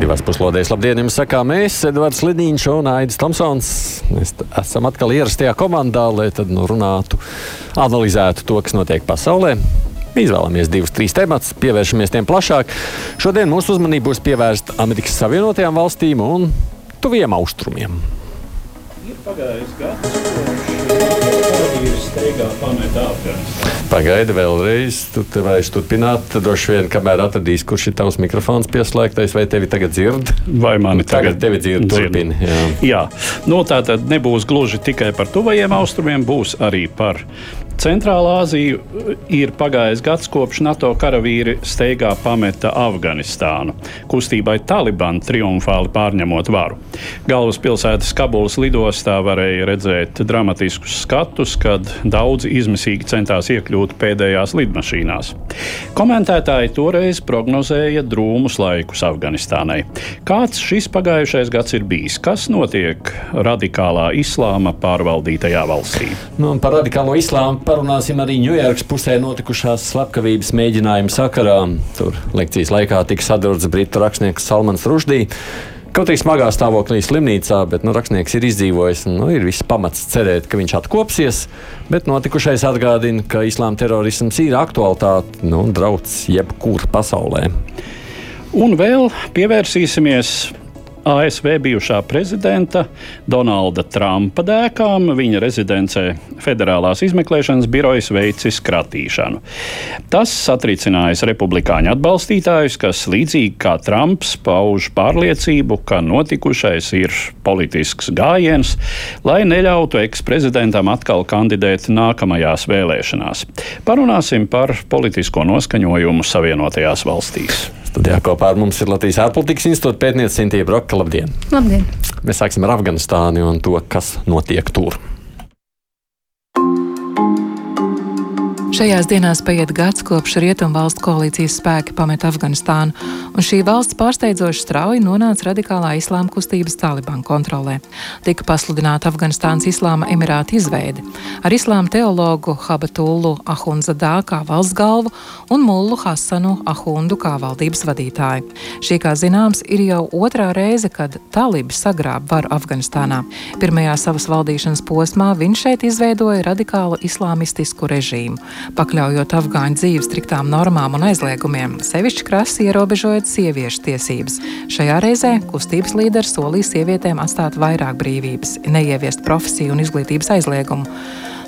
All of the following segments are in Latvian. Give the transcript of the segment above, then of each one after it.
Divās puslodēs labdien, jums sakām mēs, Edvards Lidīņš un Aidis Tomsons. Mēs esam atkal ierastajā komandā, lai tad nu, runātu, analizētu to, kas notiek pasaulē. Izvēlamies divus, trīs tematus, pievēršamies tiem plašāk. Šodien mūsu uzmanība būs pievērsta Amerikas Savienotajām valstīm un tuviem austrumiem. Ir pagājis gads, ir steigā pameta Afganistānu. Pagaidi vēlreiz, tu te varēsi turpināt. Droši vien, kamēr atradīs, kurš ir tavs mikrofons pieslēgtais, vai tevi tagad dzird? Vai mani tagad, tagad tevi dzird? Turpini. Jā, jā. Nu, tā tad nebūs gluži tikai par tuvajiem austrumiem, būs arī par Centrālā Azija ir pagājis gads kopš NATO karavīri steigā pameta Afganistānu, kustībai Taliban triumfāli pārņemot varu. Galvaspilsētas Kabulas lidostā varēja redzēt dramatiskus skatus, kad daudzi izmisīgi centās iekļūt pēdējās lidmašīnās. Komentētāji toreiz prognozēja drūmus laikus Afganistānai. Kāds šis pagājušais gads ir bijis? Kas notiek radikālā islāma pārvaldītajā valstī? Nu, par radikālo islāmu parunāsim arī Ņujorkas pusē notikušās slepkavības mēģinājuma sakarā. Tur lekcijas laikā tika sadurts britu rakstnieks Salmans Rušdī. Kaut arī smagā stāvoklī slimnīcā, bet nu, rakstnieks ir izdzīvojis. Nu, ir viss pamats cerēt, ka viņš atkopsies, bet notikušais atgādina, ka islāma terorisms ir aktualitāte, nu, drauds jebkur pasaulē. Un vēl pievērsīsimies ASV bijušā prezidenta Donalda Trumpa dēkām viņa rezidencē Federālās izmeklēšanas birojas veicis kratīšanu. Tas satricinājis republikāņu atbalstītājus, kas līdzīgi kā Trumps pauž pārliecību, ka notikušais ir politisks gājiens, lai neļautu eksprezidentam atkal kandidēt nākamajās vēlēšanās. Parunāsim par politisko noskaņojumu Savienotajās valstīs. Studijā kopā ar mums ir Latvijas ārpolitikas institūta pētniece Sintīna Broka. Labdien! Labdien! Mēs sāksim ar Afganistānu un to, kas notiek tur. Šajās dienās paiet gads kopš Rietumvalstu koalīcijas spēki pameta Afganistānu, un šī valsts pārsteidzoši strauji nonāca radikālā islāma kustības Taliban kontrolē. Tika pasludināta Afganistānas Islāma Emirāta izveide ar islāma teologu Habatullu Ahunzadā kā valsts galvu un Mullu Hasanu Ahundu kā valdības vadītāju. Šī, kā zināms, ir jau otrā reize, kad talibi sagrāb varu Afganistānā. Pirmajā savas valdīšanas posmā viņš šeit izveidoja radikālu islāmistisku režīmu pakļaujot afgāņu dzīvi striktām normām un aizliegumiem, sevišķi krasi ierobežojot sieviešu tiesības. Šajā reizē kustības līderis solīja sievietēm atstāt vairāk brīvības, neieviest profesiju un izglītības aizliegumu.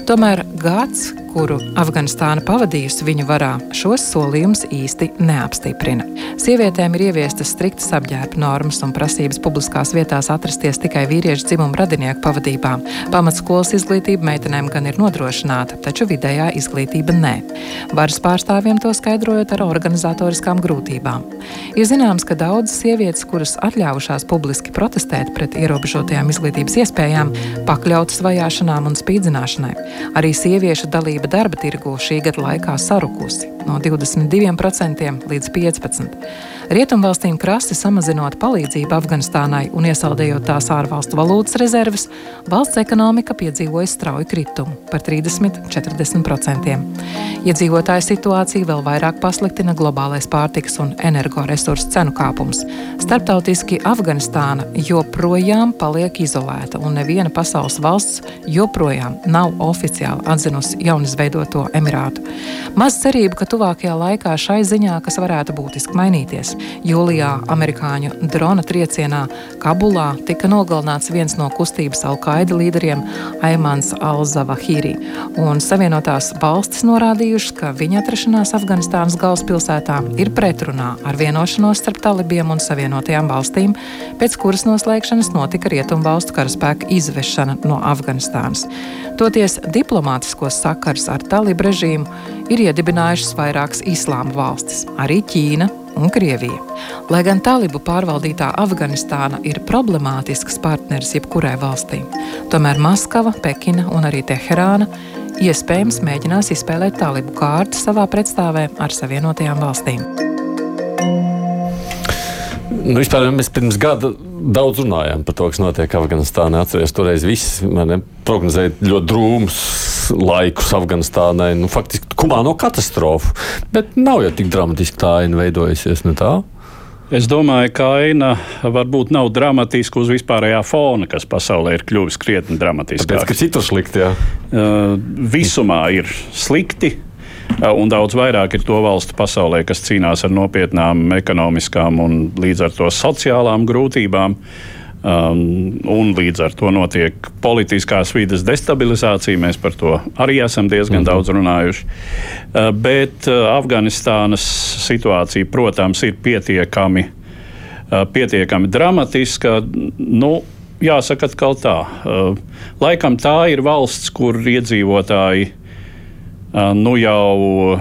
Tomēr gads, kuru Afganistāna pavadījusi viņu varā, šos solījumus īsti neapstiprina. Sievietēm ir ieviestas striktas apģērba normas un prasības publiskās vietās atrasties tikai vīriešu dzimumu radinieku pavadībā. Pamatskolas izglītība meitenēm gan ir nodrošināta, taču vidējā izglītība nē. Varas pārstāvjiem to skaidrojot ar organizatoriskām grūtībām. Ir zināms, ka daudzas sievietes, kuras atļāvušās publiski protestēt pret ierobežotajām izglītības iespējām, pakļautas vajāšanām un spīdzināšanai. Arī sieviešu dalība darba tirgū šī gada laikā sarukusi no 22% līdz 15%. Rietumvalstīm krasti samazinot palīdzību Afganistānai un iesaldējot tās ārvalstu valūtas rezerves, valsts ekonomika piedzīvoja strauju kritumu par 30-40%. Iedzīvotāju situāciju vēl vairāk pasliktina globālais pārtikas un energoresursu cenu kāpums. Starptautiski Afganistāna joprojām paliek izolēta, un neviena pasaules valsts joprojām nav oficiāli atzinusi jaunizveidoto Emirātu. Maz cerību, ka tuvākajā laikā šai ziņā kas varētu būtiski mainīties. Jūlijā amerikāņu drona triecienā Kabulā tika nogalināts viens no kustības Al-Qaida līderiem Aimans Al-Zawahiri, un Savienotās valstis norādījušas, ka viņa atrašanās Afganistānas galvaspilsētā ir pretrunā ar vienošanos starp talibiem un Savienotajām valstīm, pēc kuras noslēgšanas notika Rietumvalstu karaspēka izvešana no Afganistānas. Toties diplomātiskos sakars ar talibu režīmu ir iedibinājušas vairākas islāma valstis, arī Ķīna, un Krievija. Lai gan talibu pārvaldītā Afganistāna ir problemātisks partneris jebkurai valstī, tomēr Maskava, Pekina un arī Teherāna iespējams mēģinās izspēlēt tālibu kārtu savā pretstāvē ar Savienotajām valstīm. Nu, vispār mēs pirms gada daudz runājām par to, kas notiek Afganistānā. Atcerieties, toreiz viss prognozēja ļoti drūmus laikus Afganistānai. Nu, faktiski humāno katastrofu. Bet nav jau tik dramatiski tā aina veidojusies. Ne? Es domāju, ka aina varbūt nav dramatiska uz vispārējā fona, kas pasaulē ir kļuvis krietni dramatiskāks. Tāpēc, ka citur slikti, jā. Uh, visumā ir slikti. Un daudz vairāk ir to valstu pasaulē, kas cīnās ar nopietnām ekonomiskām un līdz ar to sociālām grūtībām. Um, un līdz ar to notiek politiskās vidas destabilizācija. Mēs par to arī esam diezgan mm -hmm. daudz runājuši. Uh, bet uh, Afganistānas situācija, protams, ir pietiekami, uh, pietiekami dramatiska. Nu, jāsaka, atkal tā. Uh, laikam tā ir valsts, kur iedzīvotāji nu jau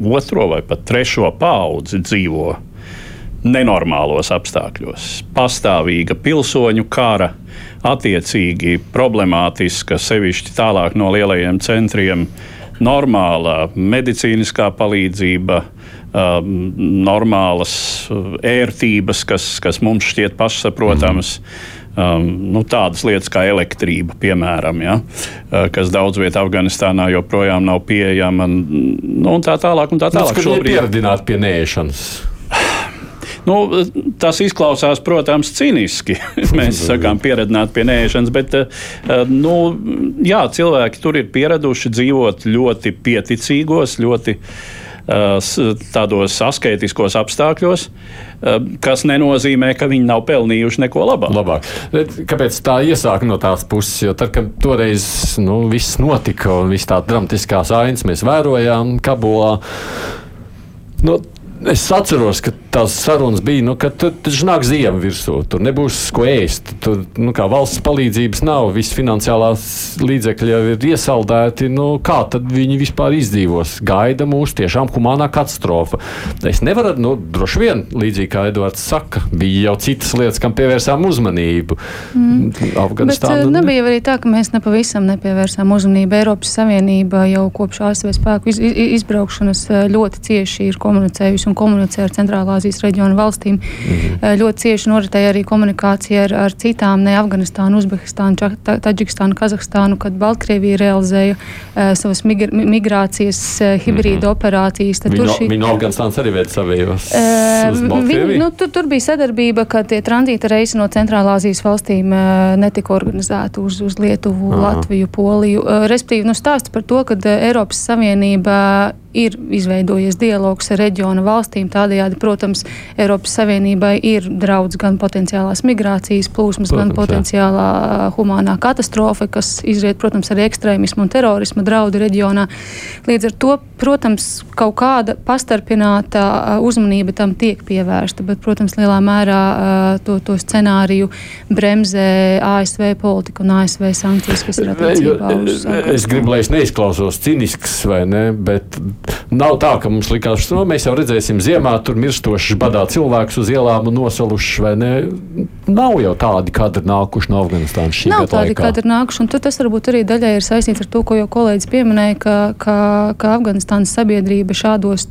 otro vai pat trešo paudzi dzīvo nenormālos apstākļos. Pastāvīga pilsoņu kara, attiecīgi problemātiska, sevišķi tālāk no lielajiem centriem, normāla medicīniskā palīdzība, um, normālas ērtības, kas, kas mums šķiet pašsaprotamas. Mm um, nu, tādas lietas kā elektrība, piemēram, ja, uh, kas daudz vietā Afganistānā joprojām nav pieejama. Nu, tā tālāk. Un tā tālāk. Tas ir pieradināti pie nēšanas. Nu, tas izklausās, protams, cīniski. Mēs sakām, pieredzēt pie nēšanas, bet uh, nu, jā, cilvēki tur ir pieraduši dzīvot ļoti pieticīgos, ļoti uh, tādos asketiskos apstākļos. Uh, kas nenozīmē, ka viņi nav pelnījuši neko labāk. labāk. Kāpēc tā iesāka no tās puses? Jo tad, kad toreiz nu, viss notika un viss tā dramatiskās ainas mēs vērojām Kabulā. Nu, Es atceros, ka tās sarunas bija, nu, ka tur taču nāk ziema virsū, tur nebūs ko ēst. Tur nu, valsts palīdzības nav, visas finansiālās līdzekļi jau ir iesaldēti. Nu, kā tad viņi vispār izdzīvos? Gaida mūs tiešām humānā katastrofa. Es nevaru, nu, droši vien, līdzīgi kā Edvards saka, bija jau citas lietas, kam pievērsām uzmanību. Mm. Afganistāna. Bet nebija arī tā, ka mēs nepavisam nepievērsām uzmanību. Eiropas Savienība jau kopš ASV spēku iz, iz, izbraukšanas ļoti cieši ir komunicējusi un komunicē ar Centrālāzijas reģionu valstīm. Mm -hmm. Ļoti cieši noritēja arī komunikācija ar, ar citām, ne Afganistānu, Uzbekistānu, Taģikstānu, Kazahstānu, kad Baltkrievija realizēja uh, savas migr migrācijas uh, hibrīda mm -hmm. operācijas. Viņu, šī... viņu Afganistāns arī veids savējos. Uh, viņi, nu, tur, tur bija sadarbība, ka tie tranzīta reisi no Centrālāzijas valstīm uh, netika organizēti uz, uz Lietuvu, Aha. Latviju, Poliju. Uh, respektīvi, nu, stāsts par to, ka Eiropas Savienība ir izveidojies dialogs ar reģiona valstīm. Tādējādi, protams, Eiropas Savienībai ir draudz gan potenciālās migrācijas plūsmas, protams, gan potenciālā jā. humānā katastrofa, kas izriet, protams, arī ekstrēmismu un terorisma draudu reģionā. Līdz ar to, protams, kaut kāda pastarpināta uzmanība tam tiek pievērsta, bet, protams, lielā mērā to, to scenāriju bremzē ASV politika un ASV sankcijas, kas ir attiecībā uz. Es gribu, lai es neizklausos cinisks vai ne, bet Nav tā, ka mums likās, ka nu, mēs jau redzēsim ziemā, tur mirstošs badā cilvēks uz ielām un nosalušs. Nav jau tādi kadri nākuši no Afganistānas Nav tādi laikā. kadri nākuši, un tas varbūt arī daļai ir saistīts ar to, ko jau kolēģis pieminēja, ka, ka, ka Afganistānas sabiedrība šādos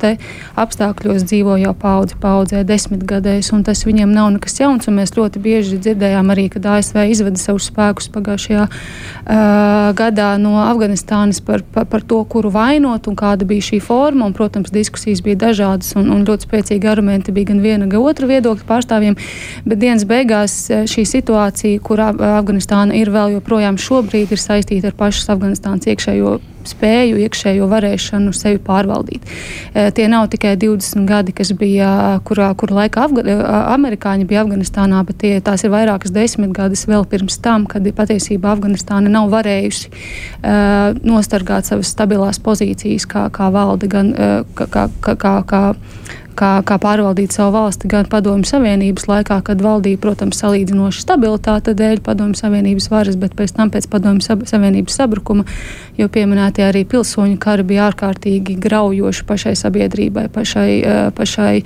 apstākļos dzīvo jau paudzi paudzē, desmitgadēs, un tas viņiem nav nekas jauns, un mēs ļoti bieži dzirdējām arī, kad ASV izveda savus spēkus pagājušajā uh, gadā no Afganistānas par, par, par to, kuru vainot un kāda bija šī forma. Un, protams, diskusijas bija dažādas un, un ļoti spēcīgi argumenti bija gan viena, gan otra viedokļa pārstāvjiem. Bet dienas beigās eh, šī situācija, kurā Afganistāna ir vēl joprojām šobrīd, ir saistīta ar pašas Afganistānas iekšējo spēju, iekšējo varēšanu sevi pārvaldīt. E, tie nav tikai 20 gadi, kas bija, kurā, kur laikā Afga amerikāņi bija Afganistānā, bet tie, tās ir vairākas desmitgades vēl pirms tam, kad patiesībā Afganistāna nav varējusi uh, nostargāt savas stabilās pozīcijas kā, kā valde, gan uh, kā, kā, kā, kā kā, kā pārvaldīt savu valsti gan Padomju Savienības laikā, kad valdīja, protams, salīdzinoši stabilitāte dēļ Padomju Savienības varas, bet pēc tam pēc Padomju Savienības sabrukuma, jo pieminētie arī pilsoņu kari bija ārkārtīgi graujoši pašai sabiedrībai, pašai, eh, pašai eh,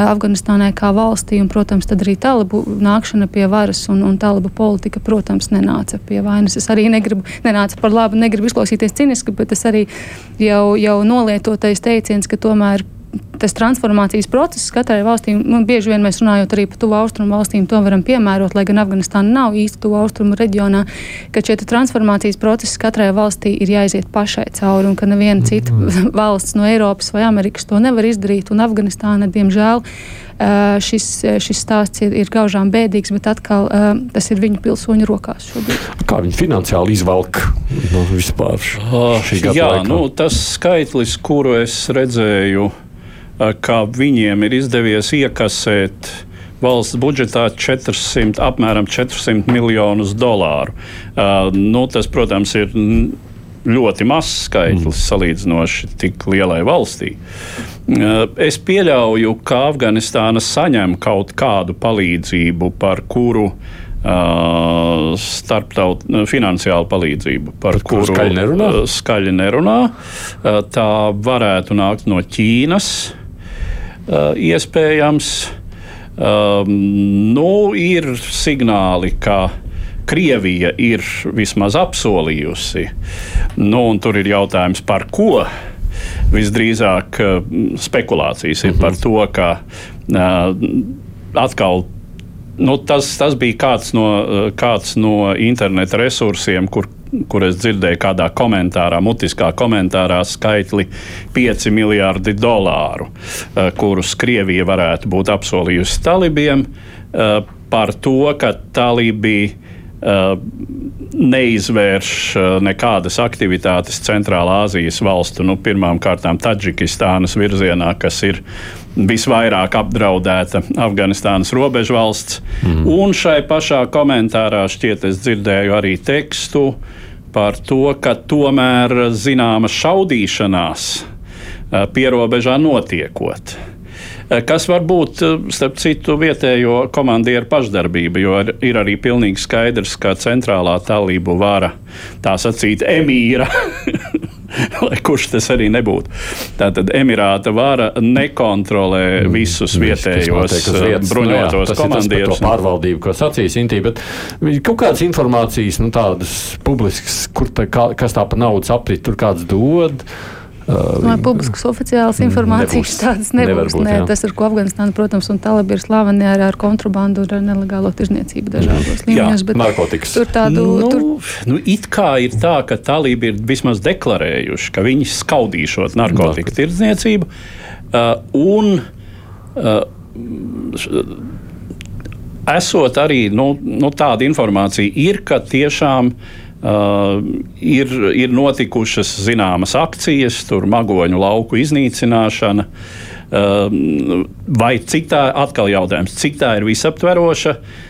Afganistānai kā valstī, un, protams, tad arī talibu nākšana pie varas un, un talibu politika, protams, nenāca pie vainas. Es arī negribu, nenāca par labu, negribu izklausīties ciniski, bet tas arī jau, jau nolietotais teiciens, ka tomēr tas transformācijas process katrai valstī, nu, bieži vien mēs runājot arī par tuvu austrumu valstīm, to varam piemērot, lai gan Afganistāna nav īsti tuvu austrumu reģionā, ka šie transformācijas procesi katrai valstī ir jāiziet pašai cauri un ka neviena cita mm. valsts no Eiropas vai Amerikas to nevar izdarīt. Un Afganistāna, diemžēl, šis, šis stāsts ir, ir gaužām bēdīgs, bet atkal tas ir viņu pilsoņu rokās šobrīd. Kā viņi finansiāli izvelk no vispār šī gada? Jā, laikā? nu, tas skaitlis, kuru es redzēju, Eh, ka viņiem ir izdevies iekasēt valsts budžetā 400, apmēram 400 miljonus dolāru. Uh, nu, tas, protams, ir ļoti mazs skaitlis mm. salīdzinoši tik lielai valstī. Uh, es pieļauju, ka Afganistāna saņem kaut kādu palīdzību, par kuru uh, starptaut, finansiālu palīdzību, par Bet kuru skaļi nerunā. Skaļi nerunā. Tā varētu nākt no Ķīnas. Uh, iespējams. Um, nu, ir signāli, ka Krievija ir vismaz apsolījusi. Nu, tur ir jautājums par ko. Visdrīzāk uh, spekulācijas ir par to, ka uh, atkal nu, tas, tas bija kāds no, kāds no interneta resursiem, kur kur es dzirdēju kādā komentārā, mutiskā komentārā, skaitli 5 miljardi dolāru, eh, kurus Krievija varētu būt apsolījusi talibiem eh, par to, ka talibi eh, neizvērš nekādas aktivitātes Centrālā Azijas valstu, nu, pirmām kārtām Taģikistānas virzienā, kas ir visvairāk apdraudēta Afganistānas robežvalsts. Mm. Un šai pašā komentārā šķiet, es dzirdēju arī tekstu par to, ka tomēr zināma šaudīšanās pierobežā notiekot kas var būt, starp citu, vietējo komandieru pašdarbība, jo ir arī pilnīgi skaidrs, ka centrālā talību vara, tā sacīt, emīra lai kurš tas arī nebūtu. Tātad Emirāta vara nekontrolē mm, visus vietējos vietas, bruņotos nu, jā, komandierus. Pārvaldību, ko sacīs Intī, bet kaut kādas informācijas, nu, tādas publiskas, kur tā, kā, kas tā pa naudas aprit, tur kāds dod. Uh, no publiskas oficiālas informācijas nebūs, tādas nebūs. Būt, Nē, tas, ar ko Afganistāna, protams, un Talibi ir slaveni ar, ar kontrabandu un ar nelegālo tirzniecību dažādos līmeņos. Jā, narkotikas. Tur tādu. Nu, tur... nu, it kā ir tā, ka Talibi ir vismaz deklarējuši, ka viņi skaudīšot narkotiku tirdzniecību. Uh, un, uh, esot arī nu, nu, tāda informācija, ir, ka tiešām uh, Uh, ir, ir notikušas zināmas akcijas, tur magoņu lauku iznīcināšana. Uh, vai cik tā, atkal jautājums, cik tā ir visaptveroša? Um,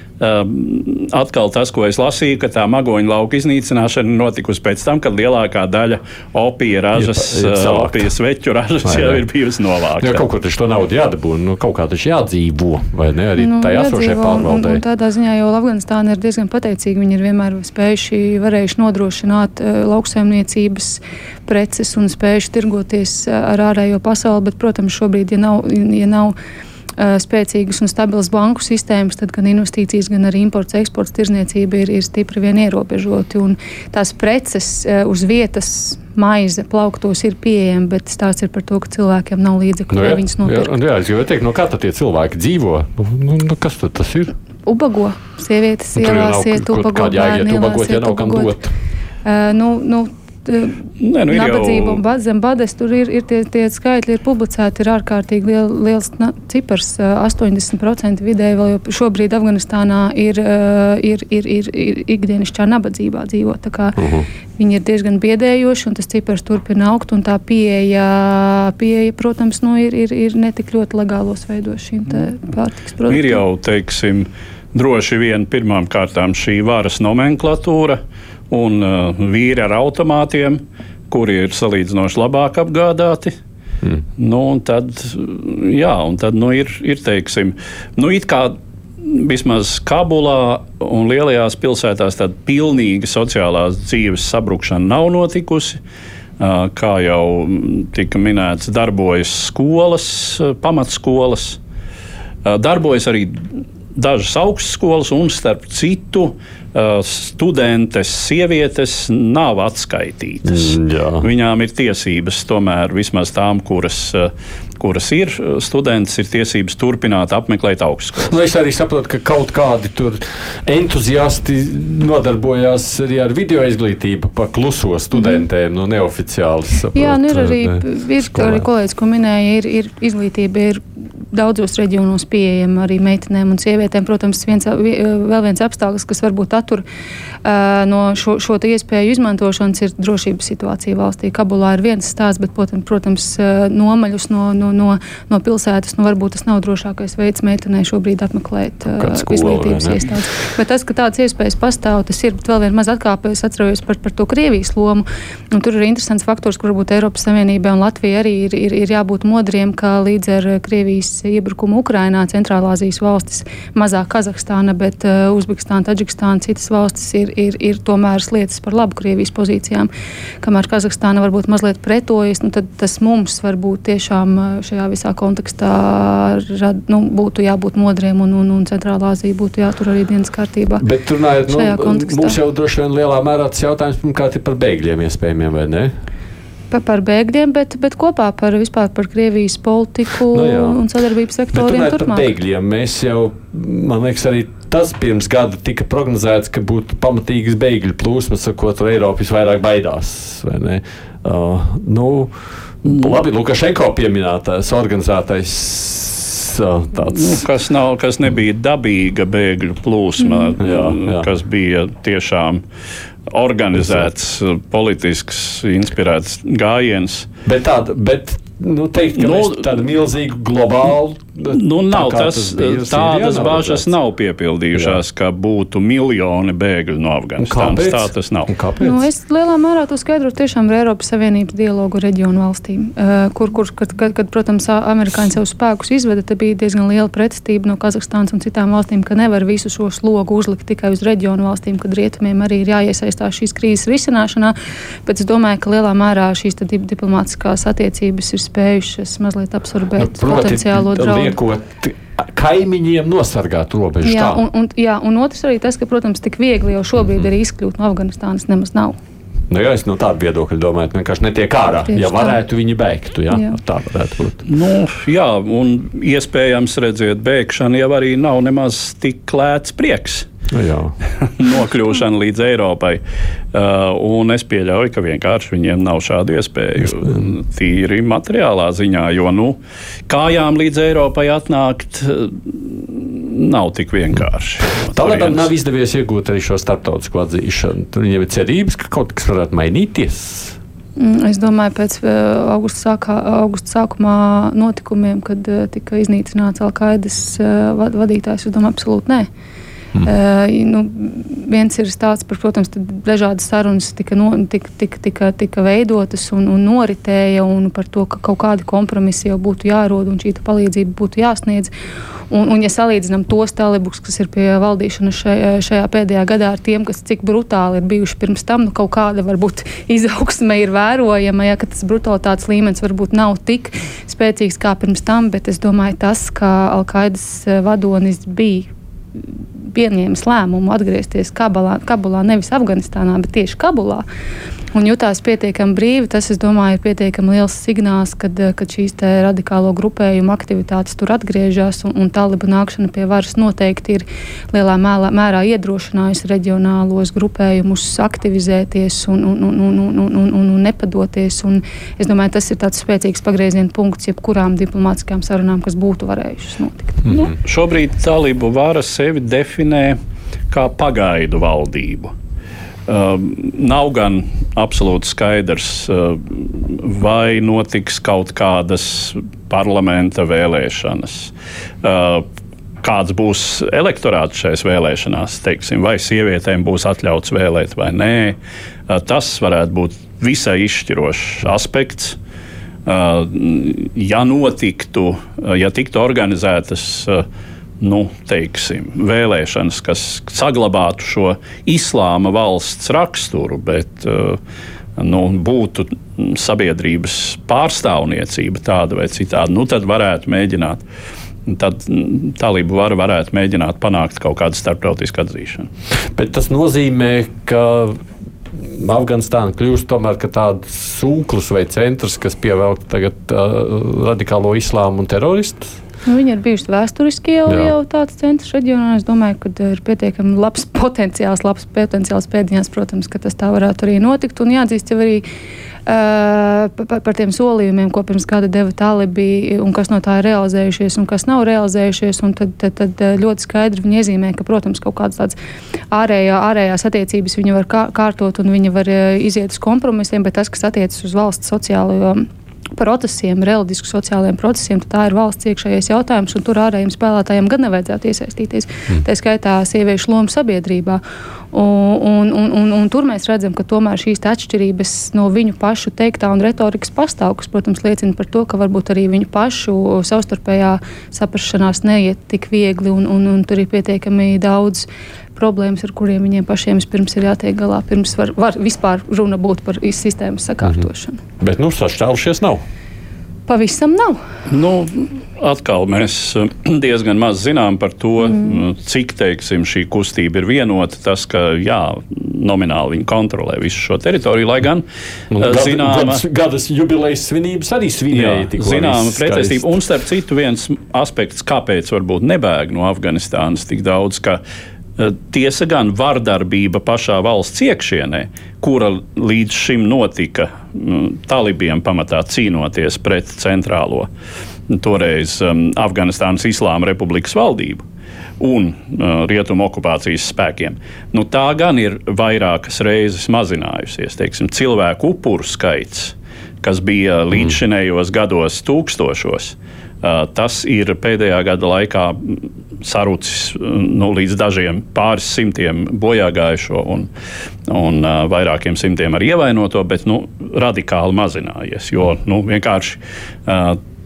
atkal tas, ko es lasīju, ka tā magoņu lauka iznīcināšana notikusi pēc tam, kad lielākā daļa opija ražas, uh, opijas veķu ražas vai, jau ir bijusi novākta. Jā, kaut kur taču to naudu jādabū, nu, kaut kā taču jādzīvo, vai ne, arī nu, tajā esošajā pārvaldē. Un, un tādā ziņā jau Afganistāna ir diezgan pateicīga. Viņi ir vienmēr spējuši, varējuši nodrošināt uh, lauksaimniecības preces un spējuši tirgoties uh, ar ārējo pasauli, bet, protams, šobrīd, ja nav, ja nav spēcīgas un stabilas banku sistēmas, tad gan investīcijas, gan arī imports, eksports, tirzniecība ir, ir stipri vien ierobežoti. Un tās preces eh, uz vietas maize plauktos ir pieejama, bet stāsts ir par to, ka cilvēkiem nav līdzekļu, nu, lai viņas nopirktu. Jā, jā, es gribēju teikt, no kā tad tie cilvēki dzīvo? Nu, nu, kas tad tas ir? Ubago, sievietes ielās iet, ubago, bērni ielās iet, ubago. Uh, nu, nu, Nē, nu nabadzība jau... un zem bades tur ir, ir tie, tie skaitļi ir publicēti, ir ārkārtīgi liel, liels na, cipars. 80% vidēji vēl šobrīd Afganistānā ir, ir, ir, ir, ir ikdienišķā nabadzībā dzīvo. Tā kā uh mhm. -huh. viņi ir diezgan biedējoši un tas cipars turpina augt un tā pieeja, pieeja protams, nu, ir, ir, ir netik ļoti legālos veidos šīm pārtiks produktiem. Ir jau, teiksim, droši vien pirmām kārtām šī varas nomenklatūra un uh, vīri ar automātiem, kuri ir salīdzinoši labāk apgādāti. Mm. Nu, un tad, jā, un tad nu, ir, ir teiksim, nu, it kā vismaz Kabulā un lielajās pilsētās tāda pilnīga sociālās dzīves sabrukšana nav notikusi. Kā jau tika minēts, darbojas skolas, pamatskolas, darbojas arī dažas augstskolas, un starp citu, studentes, sievietes nav atskaitītas. Mm, jā. Viņām ir tiesības, tomēr vismaz tām, kuras kuras ir students, ir tiesības turpināt apmeklēt augstskolu. Nu, es arī saprotu, ka kaut kādi entuziasti nodarbojās arī ar video izglītību pa kluso studentiem, mm. no neoficiālas. Saprot, Jā, nu ir arī, ir, arī kolēģis, ko minēja, ir, ir izglītība. Ir daudzos reģionos pieejama arī meitenēm un sievietēm. Protams, viens, vēl viens apstākļus, kas varbūt attur uh, no šo, šo iespēju izmantošanas, ir drošības situācija valstī. Kabulā ir viens stāsts, bet, protams, nomaļus no, no, no, no pilsētas, nu, varbūt tas nav drošākais veids meitenei šobrīd apmeklēt uh, izglītības iestādes. Bet tas, ka tādas iespējas pastāv, tas ir vēl viena maza atkāpe. Es atceros par, par to Krievijas lomu. Un tur ir interesants faktors, kur varbūt Eiropas Savienībai un Latvijai arī ir, ir, ir jābūt modriem, ka līdz ar Krievijas iebrukumu Ukrainā, Centrālāzijas valstis, mazāk Kazahstāna, bet uh, Uzbekistāna, Taģikstāna, citas valstis ir, ir, ir tomēr lietas par labu Krievijas pozīcijām. Kamēr Kazahstāna varbūt mazliet pretojas, nu, tad tas mums varbūt tiešām uh, šajā visā kontekstā rad, nu, būtu jābūt modriem un, un, un Centrālāzija būtu jātur arī dienas kārtībā. Bet runājot, nu, mums jau droši vien lielā mērā tas jautājums pirmkārt ir par bēgļiem iespējamiem vai ne? pa, par bēgļiem, bet, bet kopā par, vispār par Krievijas politiku no nu jā. un sadarbības sektoriem. Par bēgļiem mēs jau, man liekas, arī tas pirms gada tika prognozēts, ka būtu pamatīgas bēgļu plūsmas, sakot, Eiropa visvairāk baidās. Uh, nu, labi, Lukašenko pieminētais organizētais tāds. Nu, kas, nav, kas nebija dabīga bēgļu plūsma, mm. jā, jā. kas bija tiešām organizēts, politisks, inspirēts gājiens. Bet, tāda, bet nu, teikt, ka nu, tādu milzīgu globālu. Nu, nav, tā tas, tas tādas bažas nav piepildījušās, Jā. ka būtu miljoni bēgļu no Afganistānas. Tā tas nav. Nu, es lielā mērā to skaidrotu tiešām ar Eiropas Savienības dialogu reģionu valstīm, uh, kur, kur kad, kad, kad, protams, amerikāņi savus spēkus izveda, tad bija diezgan liela pretestība no Kazahstānas un citām valstīm, ka nevar visu šo slogu uzlikt tikai uz reģionu valstīm, kad rietumiem arī ir jāiesaistās šīs krīzes risināšanā. Bet es domāju, ka lielā mērā šīs diplomātiskās attiecības ir spējušas mazliet absorbēt nu, proti, potenciālo draudu. Liekot, kaimiņiem nosargāt robežu. Jā, un, un, jā, un otrs arī tas, ka, protams, tik viegli jau šobrīd mm -hmm. ir izkļūt no Afganistānas nemaz nav. Nu, jā, es no tāda viedokļa domāju, ka vienkārši netiek ārā. Tieši ja varētu, tā. viņi beigtu. Jā? Jā. Tā varētu būt. Nu, jā, un iespējams, redziet, bēgšana jau arī nav nemaz tik lēts prieks. Nu nokļūšana līdz Eiropai. Uh, es pieļauju, ka vienkārši viņiem nav šādu iespēju. Tīri materiālā ziņā, jo nu, kājām līdz Eiropai atnākt uh, nav tik vienkārši. Tālāk nav izdevies iegūt arī šo starptautisko atzīšanu. Tur viņiem ir cerības, ka kaut kas varētu mainīties. Mm, es domāju, pēc uh, augusta, sākā, augusta sākumā notikumiem, kad uh, tika iznīcināts Alkaidas vadītājs, es domāju, absolūti nē. Mm. Uh, nu, viens ir stāsts par, protams, dažādas sarunas tika, no, tika, tika, tika, tika veidotas un, un noritēja, un par to, ka kaut kādi kompromisi jau būtu jārod un šī palīdzība būtu jāsniedz. Un, un ja salīdzinām tos talibus, kas ir pie valdīšanas šajā, šajā pēdējā gadā ar tiem, kas cik brutāli ir bijuši pirms tam, nu kaut kāda varbūt izaugsme ir vērojama, ja tas brutalitātes līmenis varbūt nav tik spēcīgs kā pirms tam, bet es domāju, tas, ka Alkaidas vadonis bija pieņēmis lēmumu atgriezties Kabulā, Kabulā nevis Afganistānā, bet tieši Kabulā un jutās pietiekami brīvi. Tas, domāju, ir pietiekami liels signāls, kad, kad šīs radikālo grupējumu aktivitātes tur atgriežas, un, un talibu nākšana pie varas noteikti ir lielā mērā, mērā iedrošinājusi reģionālos grupējumus aktivizēties un, un, un, un, un, un, un, un nepadoties. Un es domāju, tas ir tāds spēcīgs pagrieziena punkts jebkurām diplomātiskām sarunām, kas būtu varējušas notikt. Mm -hmm. Šobrīd talibu vara sevi definē kā pagaidu valdību. Uh, nav gan absolūti skaidrs, uh, vai notiks kaut kādas parlamenta vēlēšanas. Uh, kāds būs elektorāts šajās vēlēšanās, teiksim, vai sievietēm būs atļauts vēlēt vai nē. Uh, tas varētu būt visai izšķirošs aspekts. ja notiktu, ja tiktu organizētas nu, teiksim, vēlēšanas, kas saglabātu šo islāma valsts raksturu, bet nu, būtu sabiedrības pārstāvniecība tāda vai citāda, nu, tad varētu mēģināt. Tad talību vara varētu mēģināt panākt kaut kādu starptautisku atzīšanu. Bet tas nozīmē, ka Afganistāna kļūst par tādu sūklis vai centrs, kas pievelk tagad uh, radikālo islāmu un teroristus. Nu, viņi ir bijuši vēsturiski jau, Jā. jau tāds centrs reģionā. Es domāju, ka ir pietiekami labs potenciāls, labs potenciāls pēdiņās, protams, ka tas tā varētu arī notikt. Un jāatzīst jau arī Uh, par, par tiem solījumiem, ko pirms gada deva Talibi, un kas no tā ir realizējušies, un kas nav realizējušies. Tad, tad, tad ļoti skaidri viņi iezīmē, ka, protams, kaut kādas tādas ārējā, ārējās attiecības viņi var kā, kārtot un viņi var iziet uz kompromisiem, bet tas, kas attiecas uz valsts sociālo procesiem, reliģisku sociālajiem procesiem, tad tā ir valsts iekšējais jautājums, un tur ārējiem spēlētājiem gan nevajadzētu iesaistīties. Mm. Tā skaitā sieviešu loma sabiedrībā. Un, un, un, un, tur mēs redzam, ka tomēr šīs atšķirības no viņu pašu teiktā un retorikas pastāv, kas, protams, liecina par to, ka varbūt arī viņu pašu savstarpējā saprašanās neiet tik viegli, un, un, un tur ir pietiekami daudz problēmas, ar kuriem viņiem pašiem pirms ir jātiek galā, pirms var, var vispār runa būt par sistēmas sakārtošanu. Mm -hmm. Bet nu, sašķēlušies nav. Pavisam nav. Nu, atkal mēs eh, diezgan maz zinām par to, mm. cik teiksim, šī kustība ir vienota. Tas, ka jā, nomināli viņi kontrolē visu šo teritoriju, lai gan nu, eh, zināma gadas, gadas jubilejas svinības arī svinēja. Zināma pretestība. Un starp citu viens aspekts, kāpēc varbūt nebēg no Afganistānas tik daudz, ka tiesa gan vardarbība pašā valsts iekšienē, kura līdz šim notika mm, talibiem pamatā cīnoties pret centrālo toreiz um, Afganistānas Islāma Republikas valdību un uh, rietumu okupācijas spēkiem. Nu, tā gan ir vairākas reizes mazinājusies. Teiksim, cilvēku upuru skaits, kas bija līdzšinējos gados tūkstošos, uh, tas ir pēdējā gada laikā sarucis nu, līdz dažiem pāris simtiem bojāgājušo un, un vairākiem simtiem ar ievainoto, bet nu, radikāli mazinājies. Jo nu, vienkārši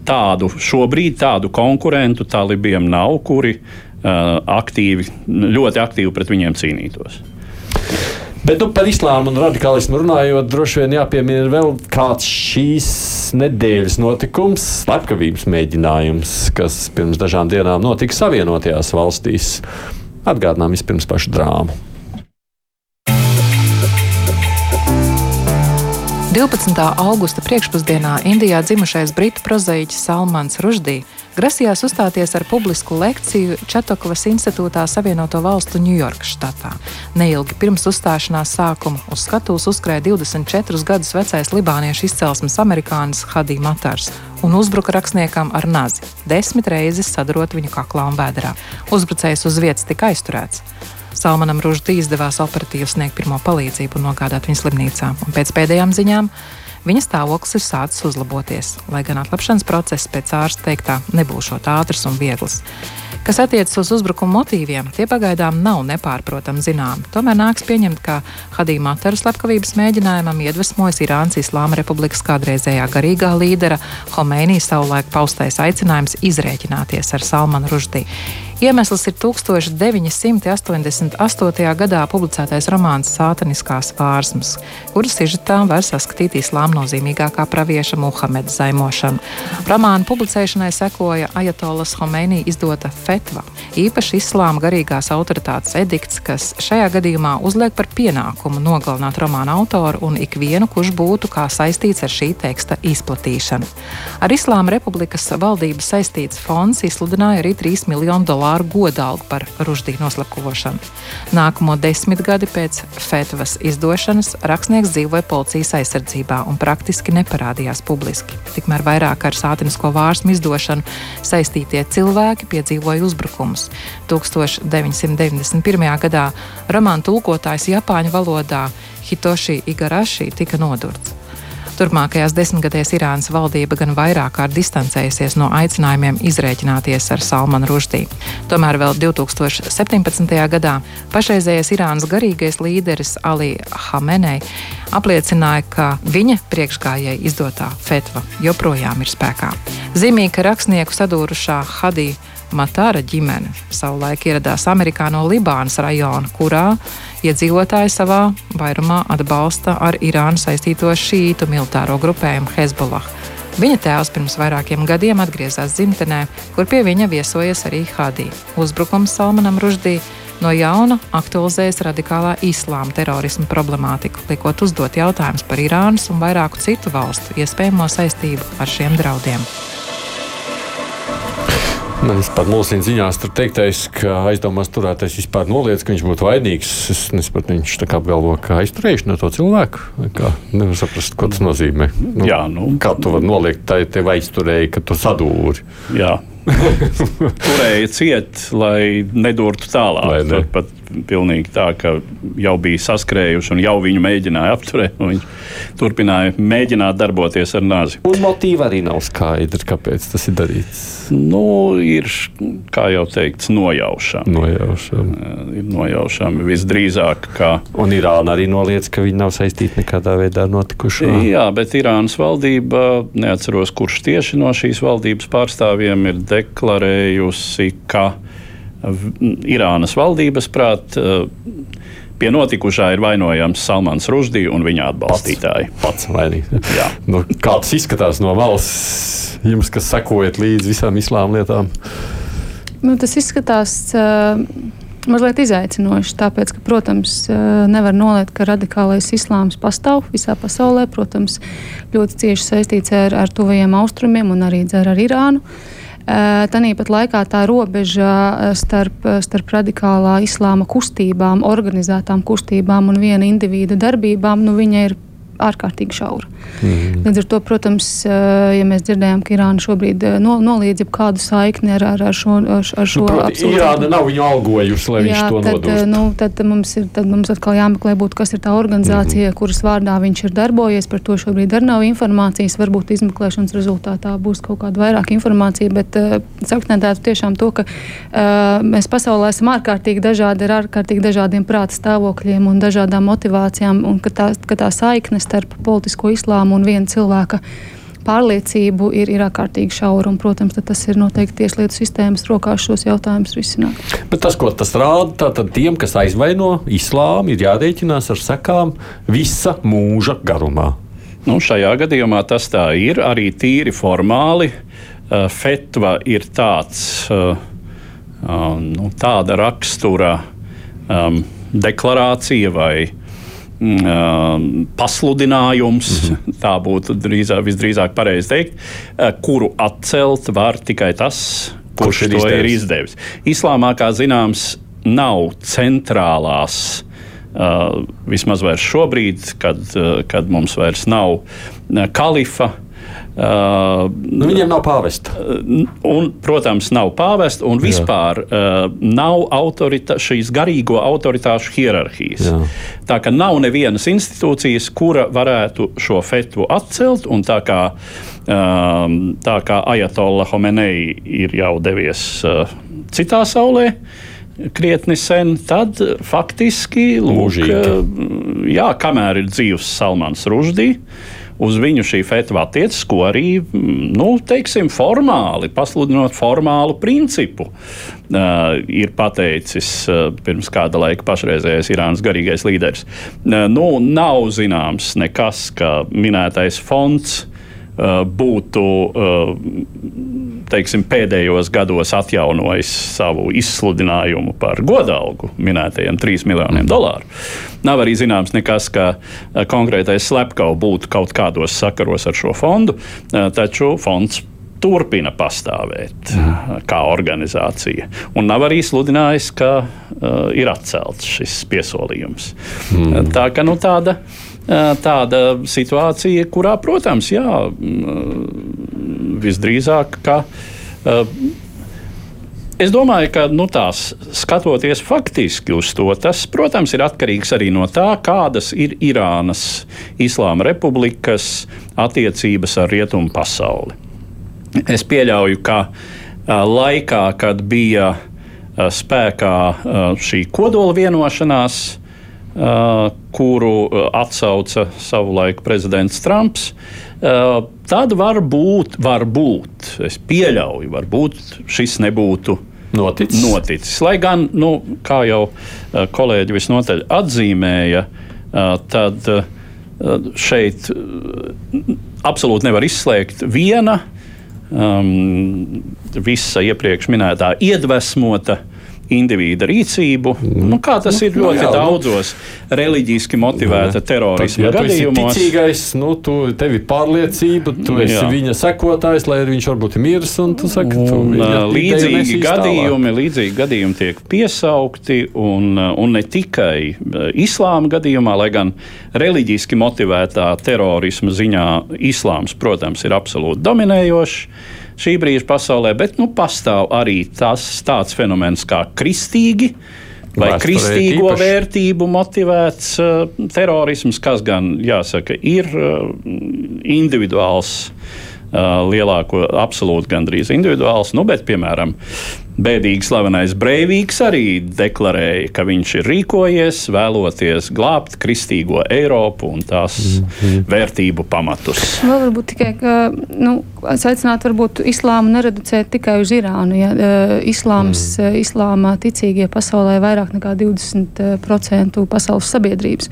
tādu šobrīd tādu konkurentu talibiem nav, kuri aktīvi, ļoti aktīvi pret viņiem cīnītos. Bet nu, par islāmu un radikālismu runājot, droši vien jāpiemina vēl kāds šīs nedēļas notikums, slepkavības mēģinājums, kas pirms dažām dienām notika Savienotajās valstīs. Atgādinām vispirms pašu drāmu. 12. augusta priekšpusdienā Indijā dzimušais britu prozaiķis Salmans Ruždī grasījās uzstāties ar publisku lekciju Čatokavas institūtā Savienoto Valstu Ņujorkas štatā. Neilgi pirms uzstāšanās sākuma uz skatuves uzkrāja 24 gadus vecais libāniešu izcelsmes amerikānis Hadī Matars un uzbruka rakstniekam ar nazi, desmit reizes sadarot viņu kaklā un vēderā. Uzbrucējs uz vietas tika aizturēts. Salmanam Rūžģī izdevās operatīvi sniegt pirmo palīdzību un nogādāt viņu slimnīcā. Un pēc pēdējām ziņām viņa stāvoklis ir sācis uzlaboties, lai gan atlapšanas process pēc ārsta teiktā nebūšot ātrs un viegls. Kas attiecas uz uzbrukuma motīviem, tie pagaidām nav nepārprotami zināmi. Tomēr nāks pieņemt, ka Hadīmā Materu slepkavības mēģinājumam iedvesmojas Irānas Islāma Republikas kādreizējā garīgā līdera Homeinī savulaik paustais aicinājums izrēķināties ar Salmanu Ruždī. Iemesls ir 1988. gadā publicētais romāns Sātaniskās pārsmas, kuras sižetā var saskatīt islāma nozīmīgākā pravieša Muhameda zaimošanu. Romāna publicēšanai sekoja Ajatolas Homeinī izdota fetva, īpaši islāma garīgās autoritātes edikts, kas šajā gadījumā uzliek par pienākumu nogalināt romāna autoru un ikvienu, kurš būtu kā saistīts ar šī teksta izplatīšanu. Ar Islāma Republikas valdības saistīts fonds izsludināja arī 3 miljonu dolāru dolāru godalgu par ruždī noslapkošanu. Nākamo desmitgadi pēc Fetvas izdošanas rakstnieks dzīvoja policijas aizsardzībā un praktiski neparādījās publiski. Tikmēr vairāk ar sātinisko vārsmu izdošanu saistītie cilvēki piedzīvoja uzbrukumus. 1991. gadā romāna tulkotājs Japāņu valodā Hitoshi Igarashi tika nodurts. Turpmākajās desmitgadēs Irānas valdība gan vairāk kārt distancējusies no aicinājumiem izrēķināties ar Salmanu Ruždī. Tomēr vēl 2017. gadā pašreizējais Irānas garīgais līderis Ali Hamenei apliecināja, ka viņa priekšgājēji izdotā fetva joprojām ir spēkā. Zīmīgi, ka rakstnieku sadūrušā Hadī Matāra ģimene savulaik ieradās Amerikā no Libānas rajona, kurā iedzīvotāji savā vairumā atbalsta ar Irānu saistīto šītu militāro grupējumu Hezbollah. Viņa tēvs pirms vairākiem gadiem atgriezās dzimtenē, kur pie viņa viesojas arī Hadī. Uzbrukums Salmanam Ruždī no jauna aktualizējas radikālā islāma terorisma problemātiku, liekot uzdot jautājumus par Irānas un vairāku citu valstu iespējamo saistību ar šiem draudiem. Man vispār mulsina ziņās, tur teiktais, ka aizdomās turētais vispār noliedz, ka viņš būtu vainīgs. Es nesaprotu, viņš tā kā apgalvo, ka aizturējuši no to cilvēku. Nevar saprast, ko tas nozīmē. Nu, Jā, nu. Kā tu vari noliegt, tā ir tev aizturēja, ka tu sadūri. Jā. Turēja ciet, lai nedurtu tālāk. Lai ne. Tur pat pilnīgi tā, ka jau bija saskrējuši un jau viņu mēģināja apturēt. Viņš turpināja mēģināt darboties ar nāzi. Un motīva arī nav skaidra, kāpēc tas ir darīts. Nu, ir, kā jau teikts, nojaušana. Nojaušana. Ir nojaušana visdrīzāk, ka Un Irāna arī noliedz, ka viņi nav saistīti nekādā veidā ar notikušo. Jā, bet Irānas valdība, neatceros, kurš tieši no šīs valdības pārstāvjiem ir deklarējusi, ka Irānas valdības prāt eh, pie notikušā ir vainojams Salmans Rusdī un viņa atbalstītāji. Pats vainīgs. Jā. Nu, kā tas izskatās no valsts, jums, kas sekojat līdzi visām islāma lietām? Nu, tas izskatās uh, mazliet izaicinoši, tāpēc, ka, protams, uh, nevar noliekt, ka radikālais islāms pastāv visā pasaulē. Protams, ļoti cieši saistīts ar, ar tuvajiem austrumiem un arī ar Irānu. Tāpat laikā tā robeža eh, starp, starp radikālā islāma kustībām, organizētām kustībām un viena indivīda darbībām, nu, ir ārkārtīgi šaura. Mm. Līdz ar to, protams, ja mēs dzirdējām, ka Irāna šobrīd no, noliedz kādu saikni ar, ar, ar šo, ar, ar šo Nu, absolūti- Irāna nav viņu algojusi, lai viņš to tad, nodotu. nu, tad, mums ir, tad mums atkal jāmeklē, būt, kas ir tā organizācija, mm -hmm. kuras vārdā viņš ir darbojies. Par to šobrīd arī nav informācijas. Varbūt izmeklēšanas rezultātā būs kaut kāda vairāk informācija. Bet uh, es akcentētu tiešām to, ka uh, mēs pasaulē esam ārkārtīgi dažādi ar ārkārtīgi dažādiem prāta stāvokļiem un dažādām motivācijām. Un ka tā, ka tā saikne starp politisko islāmu un viena cilvēka pārliecību ir, ir ārkārtīgi šaura. Un, protams, tas ir noteikti tieslietu sistēmas rokās šos jautājumus risināt. Bet tas, ko tas rāda, tad tiem, kas aizvaino islāmu, ir jārēķinās ar sekām visa mūža garumā. Nu, šajā gadījumā tas tā ir arī tīri formāli. Fetva ir tāds, nu, tāda rakstura um, deklarācija vai pasludinājums, mm -hmm. tā būtu drīzāk, visdrīzāk pareizi teikt, kuru atcelt var tikai tas, kurš, Kurš ir to ir izdevis. izdevis. Islāmā, kā zināms, nav centrālās. Uh, vismaz vairs šobrīd, kad, uh, kad mums vairs nav kalifa. Uh, Nu, viņiem nav pāvesta. un, protams, nav pāvesta un vispār uh, nav autorita, šīs garīgo autoritāšu hierarhijas. Jā. Tā kā nav nevienas institūcijas, kura varētu šo fetvu atcelt, tā kā, um, tā kā Ajatolla Homenei ir jau devies uh, citā saulē. Krietni sen, tad faktiski, lūk, uh, jā, kamēr ir dzīves Salmans Rusdī, uz viņu šī fetva attiecas, ko arī, mm, nu, teiksim, formāli, pasludinot formālu principu, uh, ir pateicis uh, pirms kāda laika pašreizējais Irānas garīgais līderis. Uh, nu, nav zināms nekas, ka minētais fonds būtu uh, teiksim, pēdējos gados atjaunojis savu izsludinājumu par godalgu minētajiem 3 miljoniem dolāru. Nav arī zināms nekas, ka uh, konkrētais slepkavs būtu kaut kādos sakaros ar šo fondu, uh, taču fonds turpina pastāvēt mm. kā organizācija. Un nav arī sludinājis, ka uh, ir atcelts šis piesolījums. Mm. Tā ka nu, tāda, uh, tāda situācija, kurā, protams, jā, mm, visdrīzāk, ka uh, Es domāju, ka nu, tās skatoties faktiski uz to, tas, protams, ir atkarīgs arī no tā, kādas ir Irānas Islāma republikas attiecības ar rietumu pasauli. Es pieļauju, ka laikā, kad bija spēkā šī kodola vienošanās, kuru atsauca savulaik prezidents Trumps, tad var būt, var būt, es pieļauju, varbūt šis nebūtu noticis. noticis. Lai gan, nu, kā jau kolēģi visnotaļ atzīmēja, tad šeit absolūti nevar izslēgt viena um, visa iepriekš minētā iedvesmota indivīda rīcību. Nu, kā tas ir ļoti nu, jā, daudzos nu, reliģiski motivēta terorisma tad, ja gadījumos. Ticīgais, nu, tu, tev ir pārliecība, tu esi jā. viņa sekotājs, lai viņš varbūt ir miris. Un, tu saki, tu, un, viņa, līdzīgi, gadījumi, līdzīgi gadījumi tiek piesaukti, un, un ne tikai islāma gadījumā, lai gan reliģiski motivētā terorisma ziņā islāms, protams, ir absolūti dominējošs šī brīža pasaulē, bet nu, pastāv arī tas tāds fenomens kā kristīgi. Vai Vēsturē kristīgo īpaši. vērtību motivēts uh, terorisms, kas gan, jāsaka, ir uh, individuāls, uh, lielāko absolūti gandrīz individuāls, nu, bet, piemēram, Bēdīgi slavenais Breivīks arī deklarēja, ka viņš ir rīkojies, vēloties glābt kristīgo Eiropu un tās mm -hmm. vērtību pamatus. Vēl varbūt tikai, ka, nu, aicināt varbūt islāmu nereducēt tikai uz Irānu. Ja, islāms, mm. Islāmā ticīgie pasaulē ir vairāk nekā 20% pasaules sabiedrības.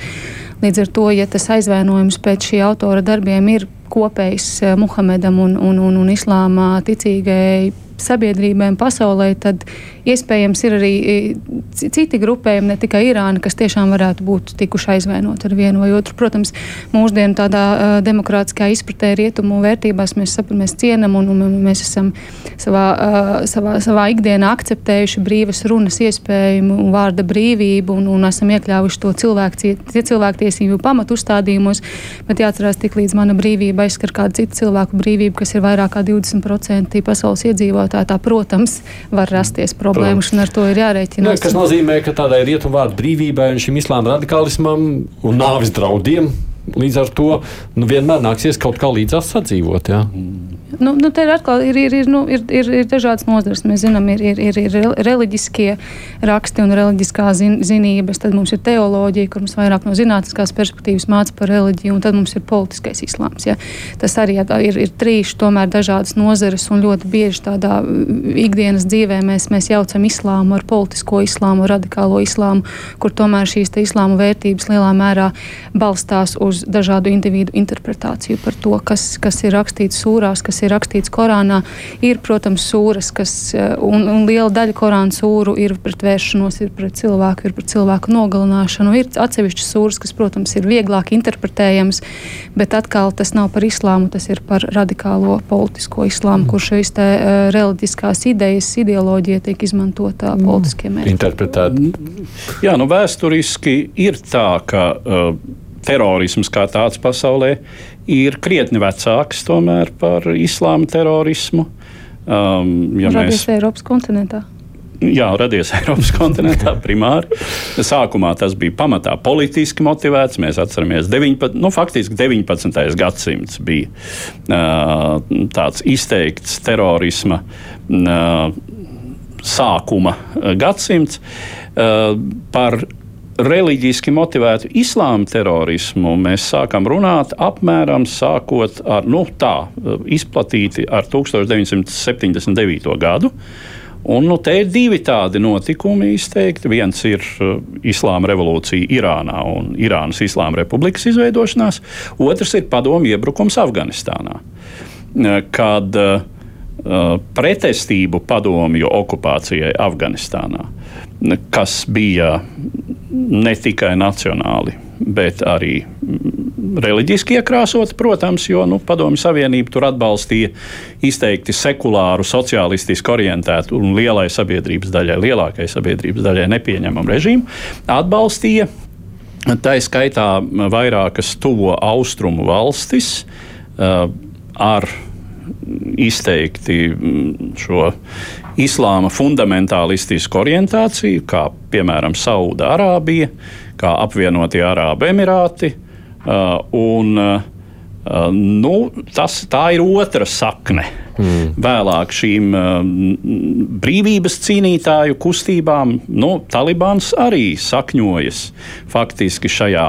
Līdz ar to, ja tas aizvainojums pēc šī autora darbiem ir kopējs Muhamedam un, un, un, un islāmā ticīgai sabiedrībām pasaulē, tad iespējams ir arī e, citi grupējumi, ne tikai Irāna, kas tiešām varētu būt tikuši aizvainoti ar vienu vai otru. Protams, mūsdienu tādā uh, demokrātiskā izpratē rietumu vērtībās mēs, sapram, mēs cienam un, un, mēs esam savā, uh, savā, savā ikdienā akceptējuši brīvas runas iespējumu un vārda brīvību un, un esam iekļāvuši to cilvēktiesību pamatu uzstādījumos, bet jāatcerās, tik līdz mana brīvība aizskar kādu citu cilvēku brīvību, kas ir vairāk kā 20% pasaules iedzīvotāji, tā, protams, var rasties problēmas problēmas, un ar to ir jārēķinās. Kas nozīmē, ka tādai rietumvārdu brīvībai un šim islāma radikālismam un nāvis draudiem līdz ar to nu, vienmēr nāksies kaut kā līdzās sadzīvot. Ja? Mm. Nu, nu, te ir atkal ir, ir, ir, nu, ir, ir, ir dažādas nozares. Mēs zinām, ir, ir, ir, ir reliģiskie raksti un reliģiskā zin, zinības. Tad mums ir teoloģija, kur mums vairāk no zinātniskās perspektīvas māca par reliģiju, un tad mums ir politiskais islāms. Ja. Tas arī ir, ir trīs tomēr dažādas nozares, un ļoti bieži tādā ikdienas dzīvē mēs, mēs jaucam islāmu ar politisko islāmu, radikālo islāmu, kur tomēr šīs islāma vērtības lielā mērā balstās uz dažādu individu interpretāciju par to, kas, kas ir rakstīts sūrās, kas ir ir rakstīts Korānā, ir, protams, sūras, kas, eh, un, un liela daļa Korāna sūru ir pret vēršanos, ir pret cilvēku, ir pret cilvēku nogalināšanu. Ir atsevišķas sūras, kas, protams, ir vieglāk interpretējamas, bet atkal tas nav par islāmu, tas ir par radikālo politisko islāmu, mm. kur šīs te uh, reliģiskās idejas, ideoloģija tiek izmantota mm. politiskiem mērķiem. Interpretēt. Jā, nu vēsturiski ir tā, ka. Uh, terorisms kā tāds pasaulē ir krietni vecāks tomēr par islāma terorismu. Um, ja Radies mēs... Eiropas kontinentā. Jā, radies Eiropas kontinentā primāri. Sākumā tas bija pamatā politiski motivēts. Mēs atceramies, 19, nu, faktiski 19. gadsimts bija uh, tāds izteikts terorisma uh, sākuma gadsimts. Uh, par reliģiski motivētu islāma terorismu mēs sākam runāt apmēram sākot ar nu, tā, izplatīti ar 1979. gadu. Un, nu, te ir divi tādi notikumi izteikti. Viens ir uh, Islāma revolūcija Irānā un Irānas Islāma republikas izveidošanās, otrs ir padomju iebrukums Afganistānā. Uh, kad uh, pretestību padomju okupācijai Afganistānā, kas bija ne tikai nacionāli, bet arī reliģiski iekrāsot, protams, jo nu, Padomju Savienība tur atbalstīja izteikti sekulāru, sociālistiski orientētu un lielai sabiedrības daļai, lielākai sabiedrības daļai nepieņemamu režīmu. Atbalstīja tā skaitā vairākas tuvo austrumu valstis uh, ar izteikti mm, šo islāma fundamentālistisku orientāciju, kā piemēram Saudārābija, kā apvienotie Arābu Emirāti. Un, nu, tas, tā ir otra sakne. Mm. Vēlāk šīm brīvības cīnītāju kustībām nu, Talibans arī sakņojas faktiski šajā,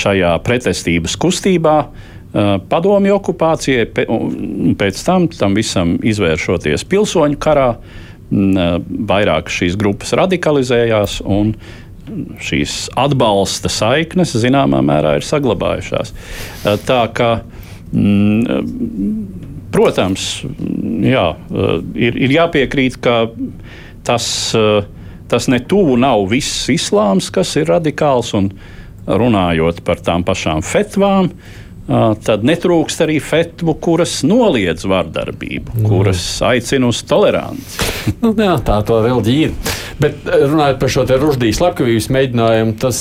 šajā pretestības kustībā. Padomju okupācijai, un pēc tam tam visam izvēršoties pilsoņu karā, vairāk šīs grupas radikalizējās šīs atbalsta saiknes zināmā mērā ir saglabājušās. Tā kā, protams, jā, ir, ir jāpiekrīt, ka tas, tas ne tuvu nav viss islāms, kas ir radikāls un runājot par tām pašām fetvām. Uh, tad netrūkst arī fetvu, kuras noliedz vardarbību, mm. kuras aicina uz toleranci. nu, jā, tā to vēl ir. Bet runājot par šo ruždīs slepkavības mēģinājumu, tas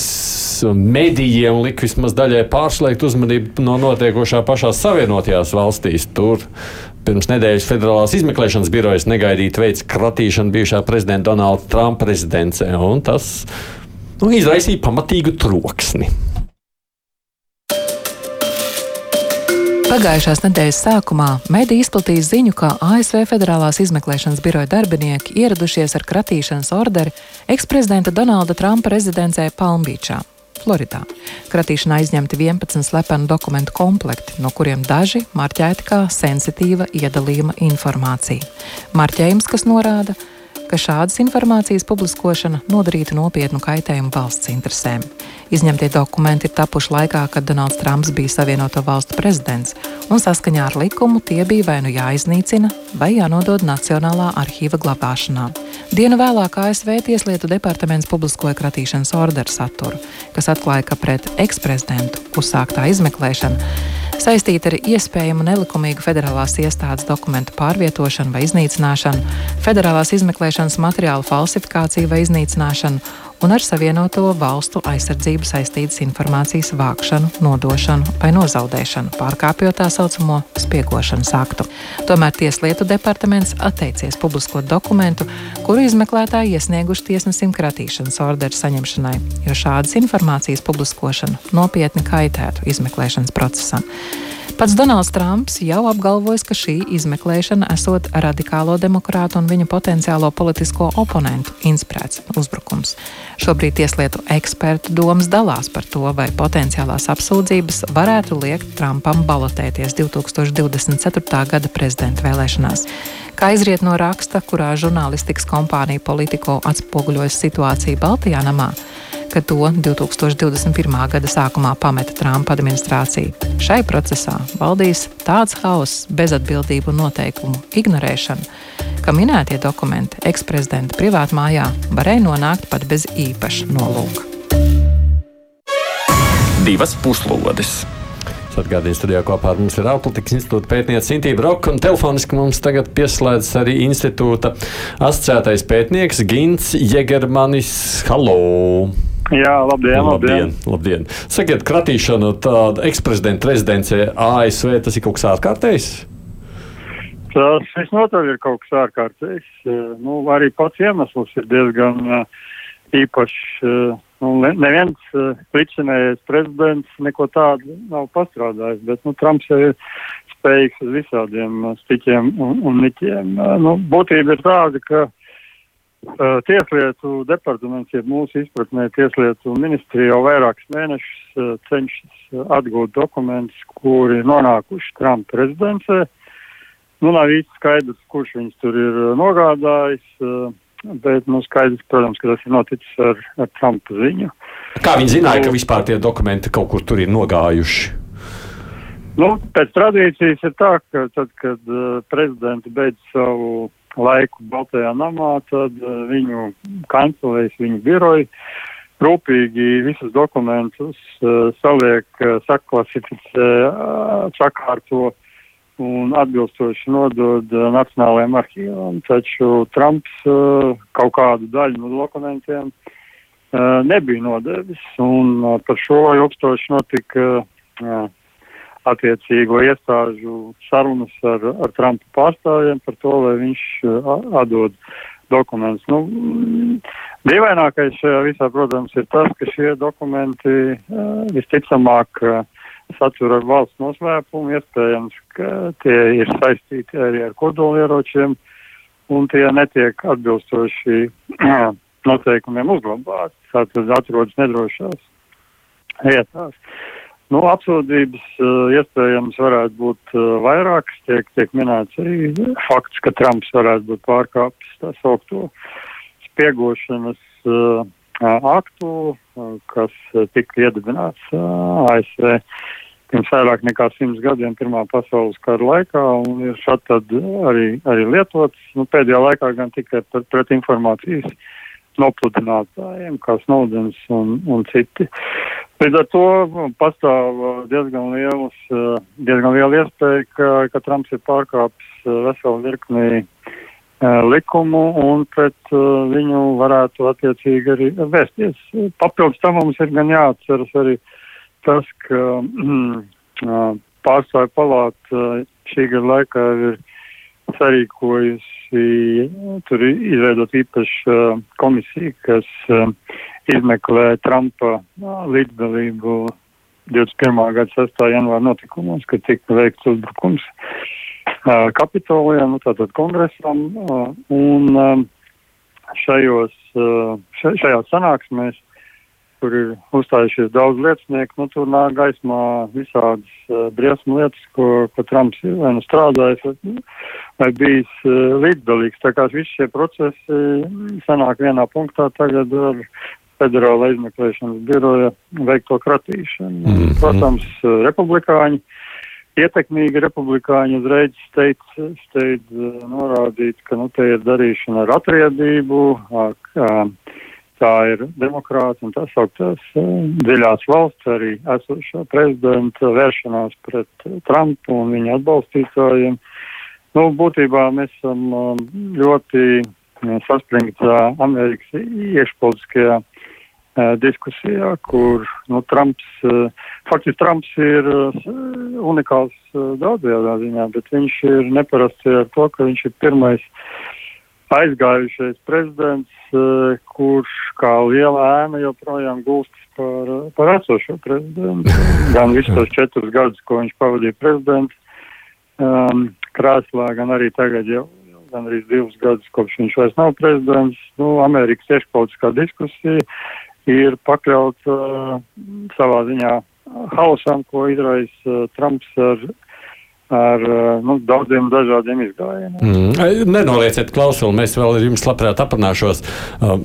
medijiem lika vismaz daļai pārslēgt uzmanību no notiekošā pašās Savienotajās valstīs. Tur pirms nedēļas Federālās izmeklēšanas birojas negaidīti veids kratīšanu bijušā prezidenta Donalda Trumpa rezidencē, un tas nu, izraisīja pamatīgu troksni. Pagājušās nedēļas sākumā mediji izplatīja ziņu, ka ASV Federālās izmeklēšanas biroja darbinieki ieradušies ar kratīšanas orderi eksprezidenta Donalda Trumpa rezidencē Palmbīčā. Floridā. Kratīšanā izņemti 11 slepenu dokumentu komplekti, no kuriem daži marķēti kā sensitīva iedalījuma informācija. Marķējums, kas norāda, ka ka šādas informācijas publiskošana nodarītu nopietnu kaitējumu valsts interesēm. Izņemtie dokumenti ir tapuši laikā, kad Donalds Trumps bija Savienoto Valstu prezidents, un saskaņā ar likumu tie bija vai nu jāiznīcina, vai jānodod Nacionālā arhīva glabāšanā. Dienu vēlāk ASV Tieslietu departaments publiskoja kratīšanas orderu saturu, kas atklāja, ka pret eksprezidentu uzsāktā izmeklēšana saistīta ar iespējamu nelikumīgu federālās iestādes dokumentu pārvietošanu vai iznīcināšanu, federālās izmeklēšanas materiālu falsifikāciju vai iznīcināšanu un ar Savienoto valstu aizsardzību saistītas informācijas vākšanu, nodošanu vai nozaudēšanu, pārkāpjot tā saucamo spiegošanas aktu. Tomēr Tieslietu departaments atteicies publiskot dokumentu, kuru izmeklētāji iesnieguši tiesnesim kratīšanas orderu saņemšanai, jo šādas informācijas publiskošana nopietni kaitētu izmeklēšanas procesam. Pats Donalds Trumps jau apgalvojis, ka šī izmeklēšana esot radikālo demokrātu un viņu potenciālo politisko oponentu inspirēts uzbrukums. Šobrīd tieslietu ekspertu domas dalās par to, vai potenciālās apsūdzības varētu liekt Trumpam balotēties 2024. gada prezidenta vēlēšanās. Kā izriet no raksta, kurā žurnālistikas kompānija Politico atspoguļojas situāciju Baltijā namā, ka to 2021. gada sākumā pameta Trumpa administrācija. Šai procesā valdīs tāds hauss, bezatbildību un noteikumu ignorēšana, ka minētie dokumenti eksprezidenta privātmājā varēja nonākt pat bez īpaša nolūka. Divas puslodes! Atgādījums studijā kopā ar mums ir Ārpolitikas institūta pētniece Sintīna Broka, un telefoniski mums tagad pieslēdzas arī institūta asociētais pētnieks Gins Jegermanis. Halo! Jā, labdien, labdien. labdien. labdien. Sakiet, kratīšana eksprezidenta rezidencē ASV, tas ir kaut kas ārkārtējs? Tas visnotaļ ir kaut kas ārkārtējs. Nu, arī pats iemesls ir diezgan uh, īpašs. Uh, nu, neviens uh, līdzinējais prezidents neko tādu nav pastrādājis, bet nu, Trumps ir spējīgs uz visādiem stiķiem un, un niķiem. Nu, būtība ir tāda, ka Uh, tieslietu departaments, ja mūsu izpratnē Tieslietu ministrija jau vairākus mēnešus uh, cenšas atgūt dokumentus, kuri nonākuši Trumpa rezidencē. Nu, nav īsti skaidrs, kurš viņus tur ir uh, nogādājis, bet nu, skaidrs, protams, ka tas ir noticis ar, ar Trumpa ziņu. Kā viņi zināja, ka vispār tie dokumenti kaut kur tur ir nogājuši? Nu, pēc tradīcijas ir tā, ka tad, kad uh, prezidenti beidz savu laiku Baltajā namā, tad uh, viņu kancelēs, viņu biroji rūpīgi visus dokumentus uh, saliek, uh, saklasificē, uh, sakārto un atbilstoši nodod uh, Nacionālajiem arhīvam. Taču Trumps uh, kaut kādu daļu no dokumentiem uh, nebija nodevis, un par šo ilgstoši notika attiecīgo iestāžu sarunas ar, ar Trumpa pārstāvjiem par to, lai viņš atdod dokumentus. Nu, dīvainākais šajā visā, protams, ir tas, ka šie dokumenti visticamāk uh, satur ar valsts noslēpumu, iespējams, ka tie ir saistīti arī ar kodolieročiem, un tie netiek atbilstoši noteikumiem uzglabāti, tātad atrodas nedrošās vietās. Nu, apsūdzības uh, iespējams varētu būt uh, vairākas. Tiek, tiek minēts arī fakts, ka Trumps varētu būt pārkāpis tā saukto spiegošanas uh, aktu, uh, kas tika iedibināts uh, ASV pirms vairāk nekā simts gadiem Pirmā pasaules kara laikā un ir šādi arī, arī lietots. Nu, pēdējā laikā gan tikai pret, pret informācijas nopludinātājiem, kā Snowdens un, un citi. Līdz ar to nu, pastāv uh, diezgan, liels, uh, diezgan liela iespēja, ka, ka Trumps ir pārkāpis uh, veselu virkni likumu un pret viņu varētu attiecīgi arī vēsties. Papildus tam mums ir gan jāatceras arī tas, ka pārstāvju palāta šī gada laikā ir sarīkojusi, tur izveidot īpašu komisiju, kas izmeklē Trumpa līdzdalību 21. gada 6. janvāra notikumos, kad tika veikts uzbrukums Kapitolijā, nu tātad kongresam, un šajos, šajās sanāksmēs kur ir uzstājušies daudz liecinieku, nu, tur nāk gaismā visādas briesmu lietas, ko, ko Trumps ir vai nu strādājis, vai, vai bijis līdzdalīgs. Tā kā visi šie procesi sanāk vienā punktā tagad ar federāla izmeklēšanas biroja veikto kratīšanu. Mm -hmm. Protams, republikāņi, ietekmīgi republikāņi uzreiz steidz, steidz uh, norādīt, ka, nu, te ir darīšana ar atriedību, uh, uh, tā ir demokrāta un tā sauktās uh, dziļās valsts, arī esošā prezidenta vēršanās pret Trumpu un viņa atbalstītājiem. Nu, būtībā mēs esam ļoti saspringtā Amerikas iekšpolitiskajā diskusijā, kur nu, Trumps, faktiski Trumps ir unikāls daudzajā ziņā, bet viņš ir neparasts ar to, ka viņš ir pirmais aizgājušais prezidents, kurš kā liela ēna joprojām gūstas par, par esošo prezidentu. Gan visus tos četrus gadus, ko viņš pavadīja prezidents um, krēslā, gan arī tagad jau gan arī divus gadus, kopš viņš vairs nav prezidents. Nu, Amerikas iekšpolitiskā diskusija ir pakļauta uh, savā ziņā hausam, ko izraisa uh, Trumps ar ar eh, nu, daudziem dažādiem izgājieniem. Mm. Nenolieciet, klausuli, mēs vēl ar jums labprāt aprunāšos. Uh,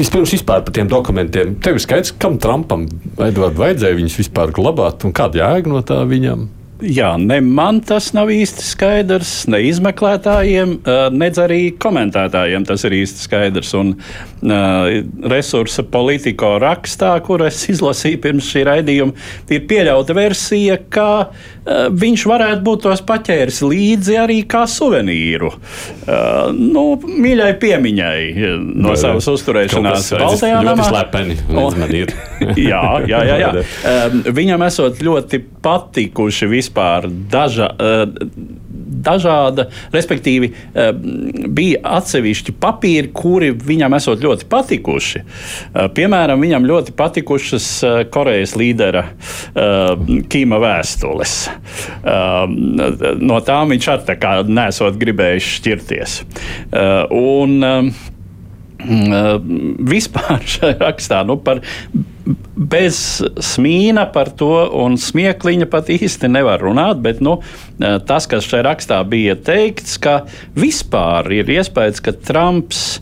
vispirms vispār par tiem dokumentiem. Tev ir skaidrs, kam Trumpam Edvard, vajadzēja viņus vispār glabāt un kāda jēga no tā viņam? Jā, ne man tas nav īsti skaidrs, ne izmeklētājiem, ne arī komentētājiem tas ir īsti skaidrs. Un uh, resursa politiko rakstā, kur es izlasīju pirms šī raidījuma, ir pieļauta versija, ka uh, viņš varētu būt tos paķēris līdzi arī kā suvenīru. Uh, nu, mīļai piemiņai no savas uzturēšanās Baltajā namā. Slepeni, jā, jā, jā, jā. Um, viņam esot ļoti patikuši vispār vispār daža, eh, dažāda, respektīvi, eh, bija atsevišķi papīri, kuri viņam esot ļoti patikuši. Eh, piemēram, viņam ļoti patikušas Korejas līdera Kīma vēstules. No tām viņš arī tā kā nesot gribējis šķirties. Un, vispār šajā rakstā nu, par bez smīna par to un smiekliņa pat īsti nevar runāt, bet nu, tas, kas šajā rakstā bija teikts, ka vispār ir iespējas, ka Trumps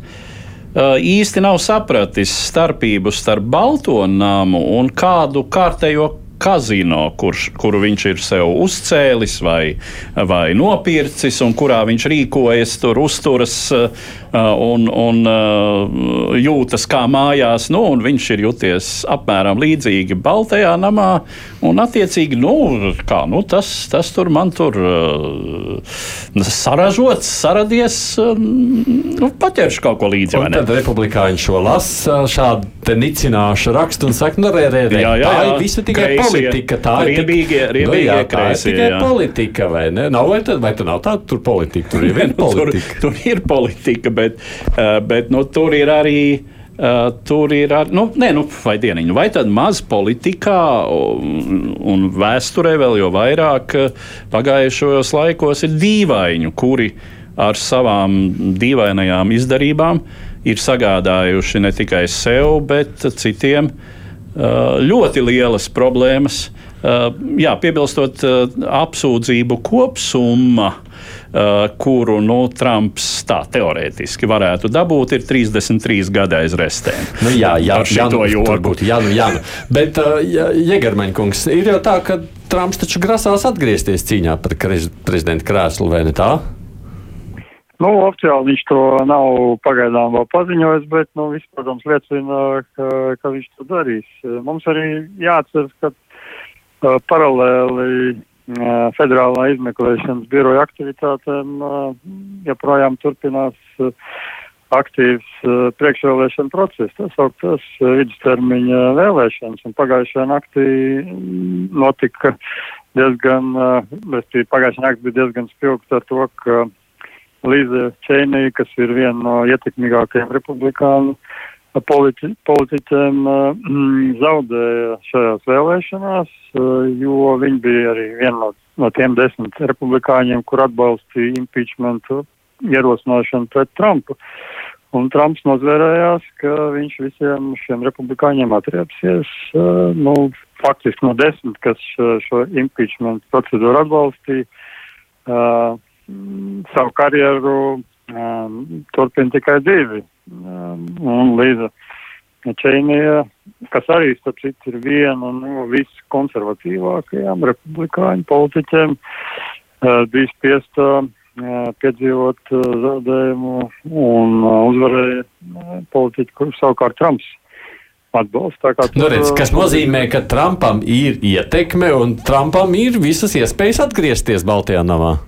īsti nav sapratis starpību starp Balto namu un kādu kārtējo kazino, kurš, kuru viņš ir sev uzcēlis vai, vai nopircis, un kurā viņš rīkojas, tur uzturas uh, un, un uh, jūtas kā mājās. Nu, viņš ir jūties apmēram līdzīgi Baltajā namā, un attiecīgi nu, kā, nu, tas, tas tur man tur uh, saražots, saradies, nu, paķeršu kaut ko līdzi. Tad republikāņi šo lasa šādu nicināšu rakstu un saku, nu, re, re, re, Jā, jā, tā jā. ir visa tikai Kreisie. Politika. Tā ir tik- Riebīgie- nu, riebīgie jā, ir kreisie, tikai jā. politika, vai ne? Nav, vai, tad, vai tu nav tāda tur politika? Tur ir viena tur, politika. tur ir politika, bet, uh, bet nu, tur ir arī. Uh, tur ir arī, nu, nē, nu, vai dieniņu, vai tad maz politikā un, un vēsturē vēl jau vairāk uh, pagājušajos laikos ir dīvaini, kuri ar savām dīvainajām izdarībām ir sagādājuši ne tikai sev, bet citiem uh, ļoti lielas problēmas. Uh, jā, piebilstot, uh, apsūdzību kopsumma, kuru nu, Trumps tā teorētiski varētu dabūt, ir 33 gadi aiz restēm. Nu, jā, jā, jā, nu, būtu, jā, nu, jā, nu. Bet, uh, Jēgarmeņkungs, ir jau tā, ka Trumps taču grasās atgriezties cīņā par prezidenta krēslu, vai ne tā? Nu, oficiāli viņš to nav pagaidām vēl paziņojis, bet, nu, viss, protams, liecina, ka, ka viņš to darīs. Mums arī jāatceras, ka uh, paralēli uh, federālā izmeklēšanas biroja aktivitātēm uh, joprojām turpinās aktīvs uh, priekšvēlēšana process, tas augtas uh, vidustermiņa vēlēšanas, un pagājušajā naktī notika diezgan, uh, pagājušajā naktī bija diezgan spilgts ar to, ka Līza Čeinī, kas ir viena no ietekmīgākajiem republikānu politi politiķiem, mm, zaudēja šajās vēlēšanās, eh, jo viņi bija arī viena no, no tiem desmit republikāņiem, kur atbalstīja impeachmentu ierosināšanu pret Trumpu. Un Trumps nozvērējās, ka viņš visiem šiem republikāņiem atriepsies, uh, nu, faktiski no desmit, kas šo, šo impeachment procedūru atbalstīja. Savu karjeru um, turpina tikai divi. Um, un Līza Čeinija, kas arī, starp citu, ir viena no viskonservatīvākajām republikāņu politiķiem, uh, bija spiesta uh, piedzīvot uh, zaudējumu un uh, uzvarēja uh, politiķi, kurus savukārt Trumps atbalsta. Nu, redz, kas uh, nozīmē, ka Trumpam ir ietekme un Trumpam ir visas iespējas atgriezties Baltijā namā.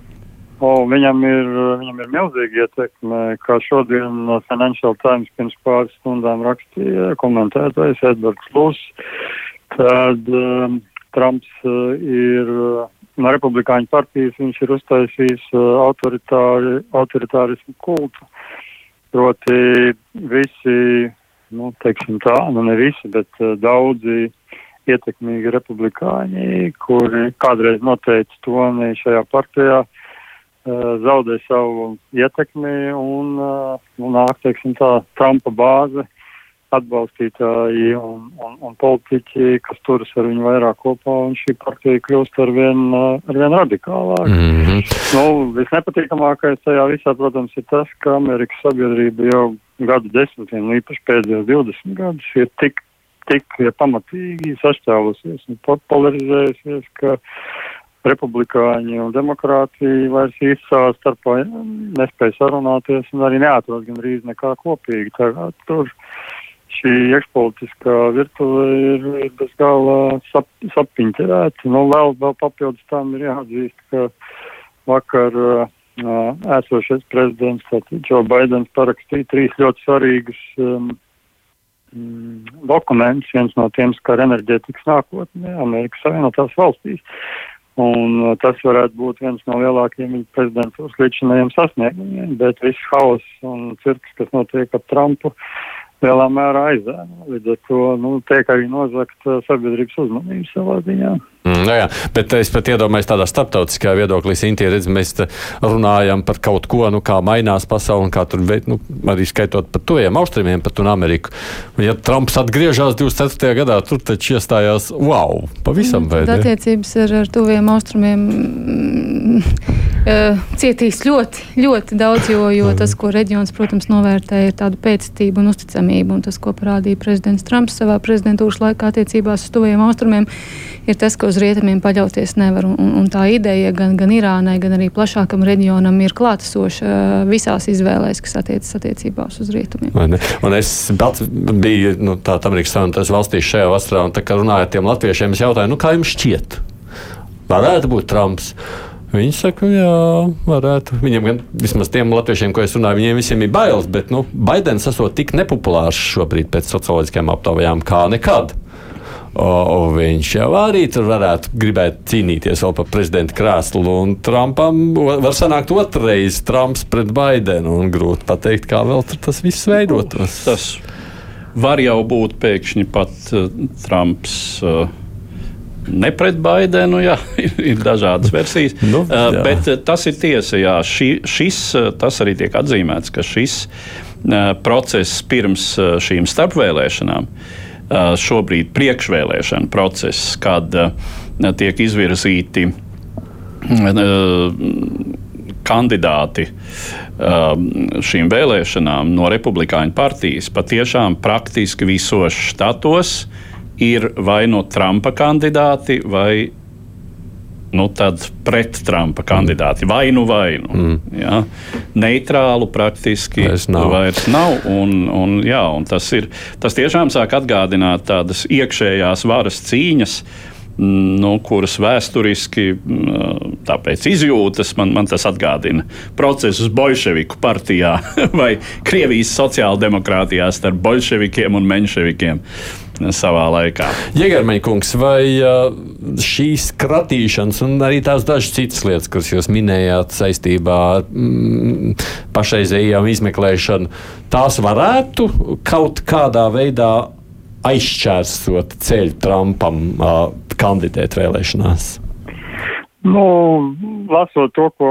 O, viņam, ir, viņam ir milzīga ietekme, kā šodien Financial Times pirms pāris stundām rakstīja komentētājs Edvards Lūs. Tad um, Trumps uh, ir uh, no republikāņu partijas, viņš ir uztaisījis uh, autoritāri, autoritārismu kultu. Proti visi, nu, teiksim tā, nu ne visi, bet uh, daudzi ietekmīgi republikāņi, kuri kādreiz noteica toni šajā partijā, uh, zaudē savu ietekmi un, uh, un nāk, teiksim tā, Trumpa bāze atbalstītāji un, un, un politiķi, kas turas ar viņu vairāk kopā, un šī partija kļūst ar vien, uh, ar vien radikālāk. Mm -hmm. Nu, visnepatīkamākais tajā visā, protams, ir tas, ka Amerikas sabiedrība jau gadu desmitiem, nu, īpaši pēdējos 20 gadus, ir tik, tik pamatīgi sašķēlusies un po- polarizējusies, ka republikāņi un demokrātija vairs savā starpā nespēja sarunāties un arī neatrod gan drīz nekā kopīgi. Tagad tur šī iekšpolitiskā virtuve ir, ir bez gala sap, sapiņķerēta. Nu, vēl, vēl papildus tam ir jāatzīst, ka vakar uh, esošais prezidents, tātad Joe Baidens, parakstīja trīs ļoti svarīgus um, mm, dokumentus. Viens no tiem skar enerģētikas nākotnē Amerikas Savienotās valstīs. Un uh, tas varētu būt viens no lielākajiem prezidentūras līdzinājiem sasniegumiem, bet viss haoss un cirks, kas notiek ap Trumpu, lielā mērā aizēna. Līdz ar to nu, tiek arī nozagt uh, sabiedrības uzmanību savā ziņā. Mm, nu jā, bet es pat iedomājos tādā starptautiskā viedoklī, Sintīna, redz, mēs runājam par kaut ko, nu, kā mainās pasaule, kā tur, nu, arī skaitot par tojiem austrumiem, pat un Ameriku. Ja Trumps atgriežas 24. gadā, tur taču iestājās, wow, pavisam vai Tad ne? attiecības ar, ar tuviem austrumiem mm, eh, cietīs ļoti, ļoti daudz, jo, jo tas, ko reģions, protams, novērtē, ir tāda pēctība un uzticamība. Un tas, ko parādīja prezidents Trumps savā prezidentūras laikā attiecībās uz tuviem austrumiem, ir tas, ka uz rietumiem paļauties nevar. Un, un tā ideja gan, gan Irānai, gan arī plašākam reģionam ir klātesoša eh, visās izvēlēs, kas attiecas attiecībās uz rietumiem. Un es pats biju nu, Amerikas Savienotās valstīs šajā vasarā, un tā kā runāju ar tiem latviešiem, es jautāju, nu, kā jums šķiet? Varētu būt Trumps. Viņi saka, jā, varētu. Viņam, gan, vismaz tiem latviešiem, ko es runāju, viņiem visiem ir bailes, bet nu, Baidens esot tik nepopulārs šobrīd pēc socioloģiskajām aptaujām kā nekad. O, viņš jau arī tur varētu gribēt cīnīties vēl par prezidenta krēslu. Un Trumpam var sanākt otrreiz Trumps pret Baidenu. Grūti pateikt, kā vēl tas viss veidotos. Tas var jau būt pēkšņi pat uh, Trumps. Uh, Ne pret Baidenu, jā, ir, dažādas versijas. Nu, uh, bet tas ir tiesa, jā, ši, šis, tas arī tiek atzīmēts, ka šis uh, process pirms uh, šīm starpvēlēšanām uh, šobrīd priekšvēlēšana process, kad tiek izvirzīti kandidāti šīm vēlēšanām no Republikāņu partijas patiešām praktiski visos štatos ir vai no Trumpa kandidāti vai nu, pret Trumpa kandidāti. Vai nu vai nu. Mm. Ja? Neitrālu praktiski vairs nav. Vairs nav un, un, jā, un tas, ir, tas tiešām sāk atgādināt tādas iekšējās varas cīņas. Nu, kuras vēsturiski, tāpēc izjūtas, man, man tas atgādina procesus Bolševiku partijā vai Krievijas sociāldemokrātijā starp bolševikiem un menševikiem. Uh, savā laikā. Jēgarmeņkungs, vai šīs kratīšanas un arī tās dažas citas lietas, kuras jūs minējāt saistībā ar mm, pašreizējām izmeklēšanu, tās varētu kaut kādā veidā aizšķērsot ceļu Trumpam uh, kandidēt vēlēšanās? Nu, lasot to, ko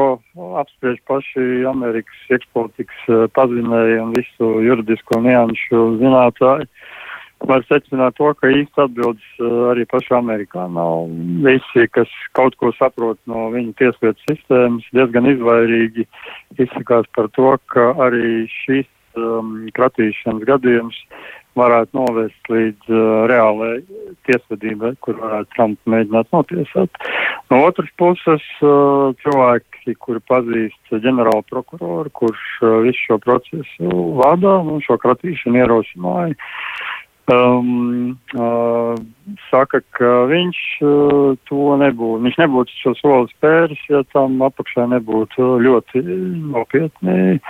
apspriež paši Amerikas iekšpolitikas pazinēji un visu juridisko nianšu zinātāji, uh, var secināt to, ka īsti atbildes uh, arī pašā Amerikā nav. Visi, kas kaut ko saprot no viņu tieslietu sistēmas, diezgan izvairīgi izsakās par to, ka arī šis um, kratīšanas gadījums varētu novest līdz uh, reālai tiesvedībai, kur varētu Trump mēģināt notiesāt. No otras puses, uh, cilvēki, kuri pazīst ģenerālu prokuroru, kurš uh, visu šo procesu vada un šo kratīšanu ierosināja, um, uh, saka, ka viņš uh, to nebūtu, viņš nebūtu šo soli spēris, ja tam apakšā nebūtu ļoti nopietni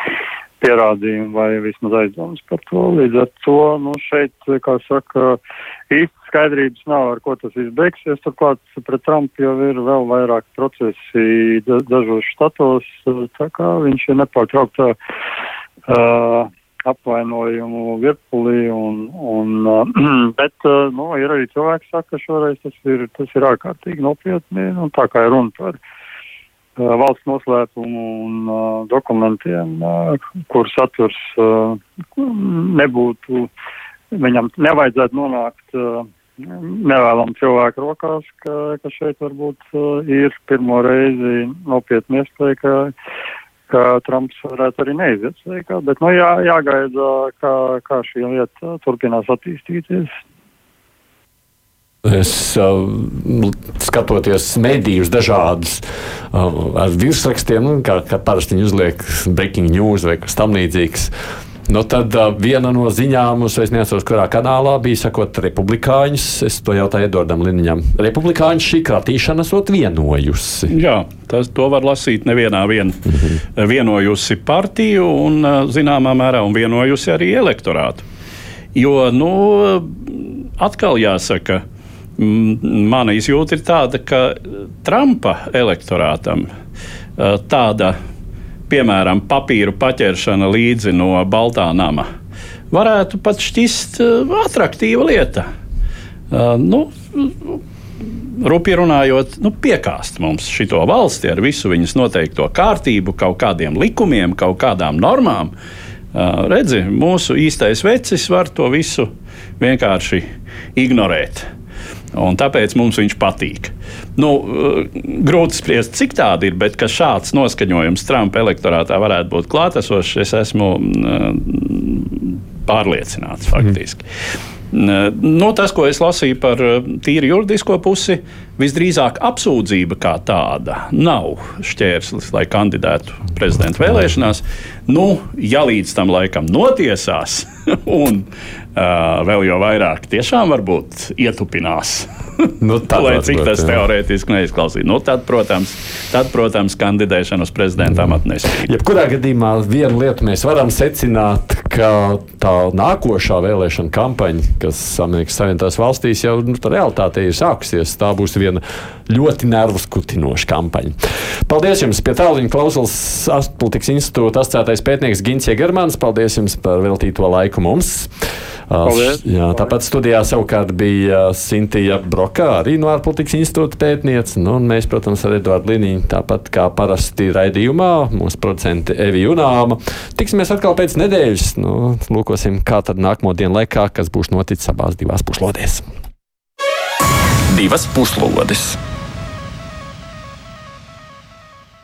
pierādījumi vai vismaz aizdomas par to. Līdz ar to, nu, šeit, kā saka, īsti skaidrības nav, ar ko tas viss beigsies. Turklāt pret Trumpu jau ir vēl vairāk procesi dažos štatos, tā kā viņš ir nepārtrauktā. Uh, apvainojumu virpulī, un, un, bet nu, ir arī cilvēki, kas saka, ka šoreiz tas ir, tas ir ārkārtīgi nopietni, un tā kā ir runa par uh, valsts noslēpumu un uh, dokumentiem, uh, kur saturs uh, nebūtu, viņam nevajadzētu nonākt uh, nevēlam cilvēku rokās, ka, ka šeit varbūt uh, ir pirmo reizi nopietni iespēja, ka ka Trumps varētu arī neiziet sveikā, bet nu, jā, jāgaida, kā, kā šī lieta turpinās attīstīties. Es uh, skatoties medijus dažādus uh, virsrakstiem, nu, kā, kā parasti viņi uzliek breaking news vai kas tamlīdzīgs. Uh, Nu, tad uh, viena no ziņām, es neatceros, kurā kanālā bija sakot, republikāņus. Es to jautāju Edvardam Liniņam. Republikāņi šī kratīšana esot vienojusi. Jā, tas to var lasīt nevienā vien. Mm -hmm. Vienojusi partiju un zināmā mērā un vienojusi arī elektorātu. Jo, nu, atkal jāsaka, mana izjūta ir tāda, ka Trumpa elektorātam tāda piemēram, papīru paķeršana līdzi no Baltā nama, varētu pat šķist uh, attraktīva lieta. Uh, nu, Rupi runājot, nu, piekāst mums šo valsti ar visu viņas noteikto kārtību, kaut kādiem likumiem, kaut kādām normām. Uh, redzi, mūsu īstais vecis var to visu vienkārši ignorēt. Un tāpēc mums viņš patīk. Nu, eh, grūti spriest, cik tāda ir, bet ka šāds noskaņojums Trumpa elektorātā varētu būt klātesošs, es esmu mm, pārliecināts faktiski. Mm. Nu, tas, ko es lasīju par eh, tīri juridisko pusi, Visdrīzāk apsūdzība kā tāda nav šķērslis, lai kandidētu prezidenta vēlēšanās. Nu, ja līdz tam laikam notiesās, un vēl jau vairāk tiešām varbūt ietupinās. Nu, Lai cik tas teorētiski neizklausītu. Nu, tad, protams, tad, protams, kandidēšana uz prezidenta amatu nespēja. Jebkurā gadījumā vienu lietu mēs varam secināt, ka tā nākošā vēlēšana kampaņa, kas Amerikas Savienotās valstīs jau nu, realitātē ir sākusies, tā būs viena ļoti nervus kutinoša kampaņa. Paldies jums! Pie tālruņa klausulas Astpolitikas institūta asociētais pētnieks Gins Jegermans. Paldies jums par veltīto laiku mums! Paldies. Jā, tāpat studijā savukārt bija Sintīna Broka, arī no ārpolitikas institūta pētniece. Nu, mēs, protams, ar Eduardu Liniņu, tāpat kā parasti raidījumā, mūsu producenti Evi Junāma. Tiksimies atkal pēc nedēļas. Nu, lūkosim, kā tad nākamo dienu laikā, kas būs noticis abās divās puslodēs. Divas puslodes!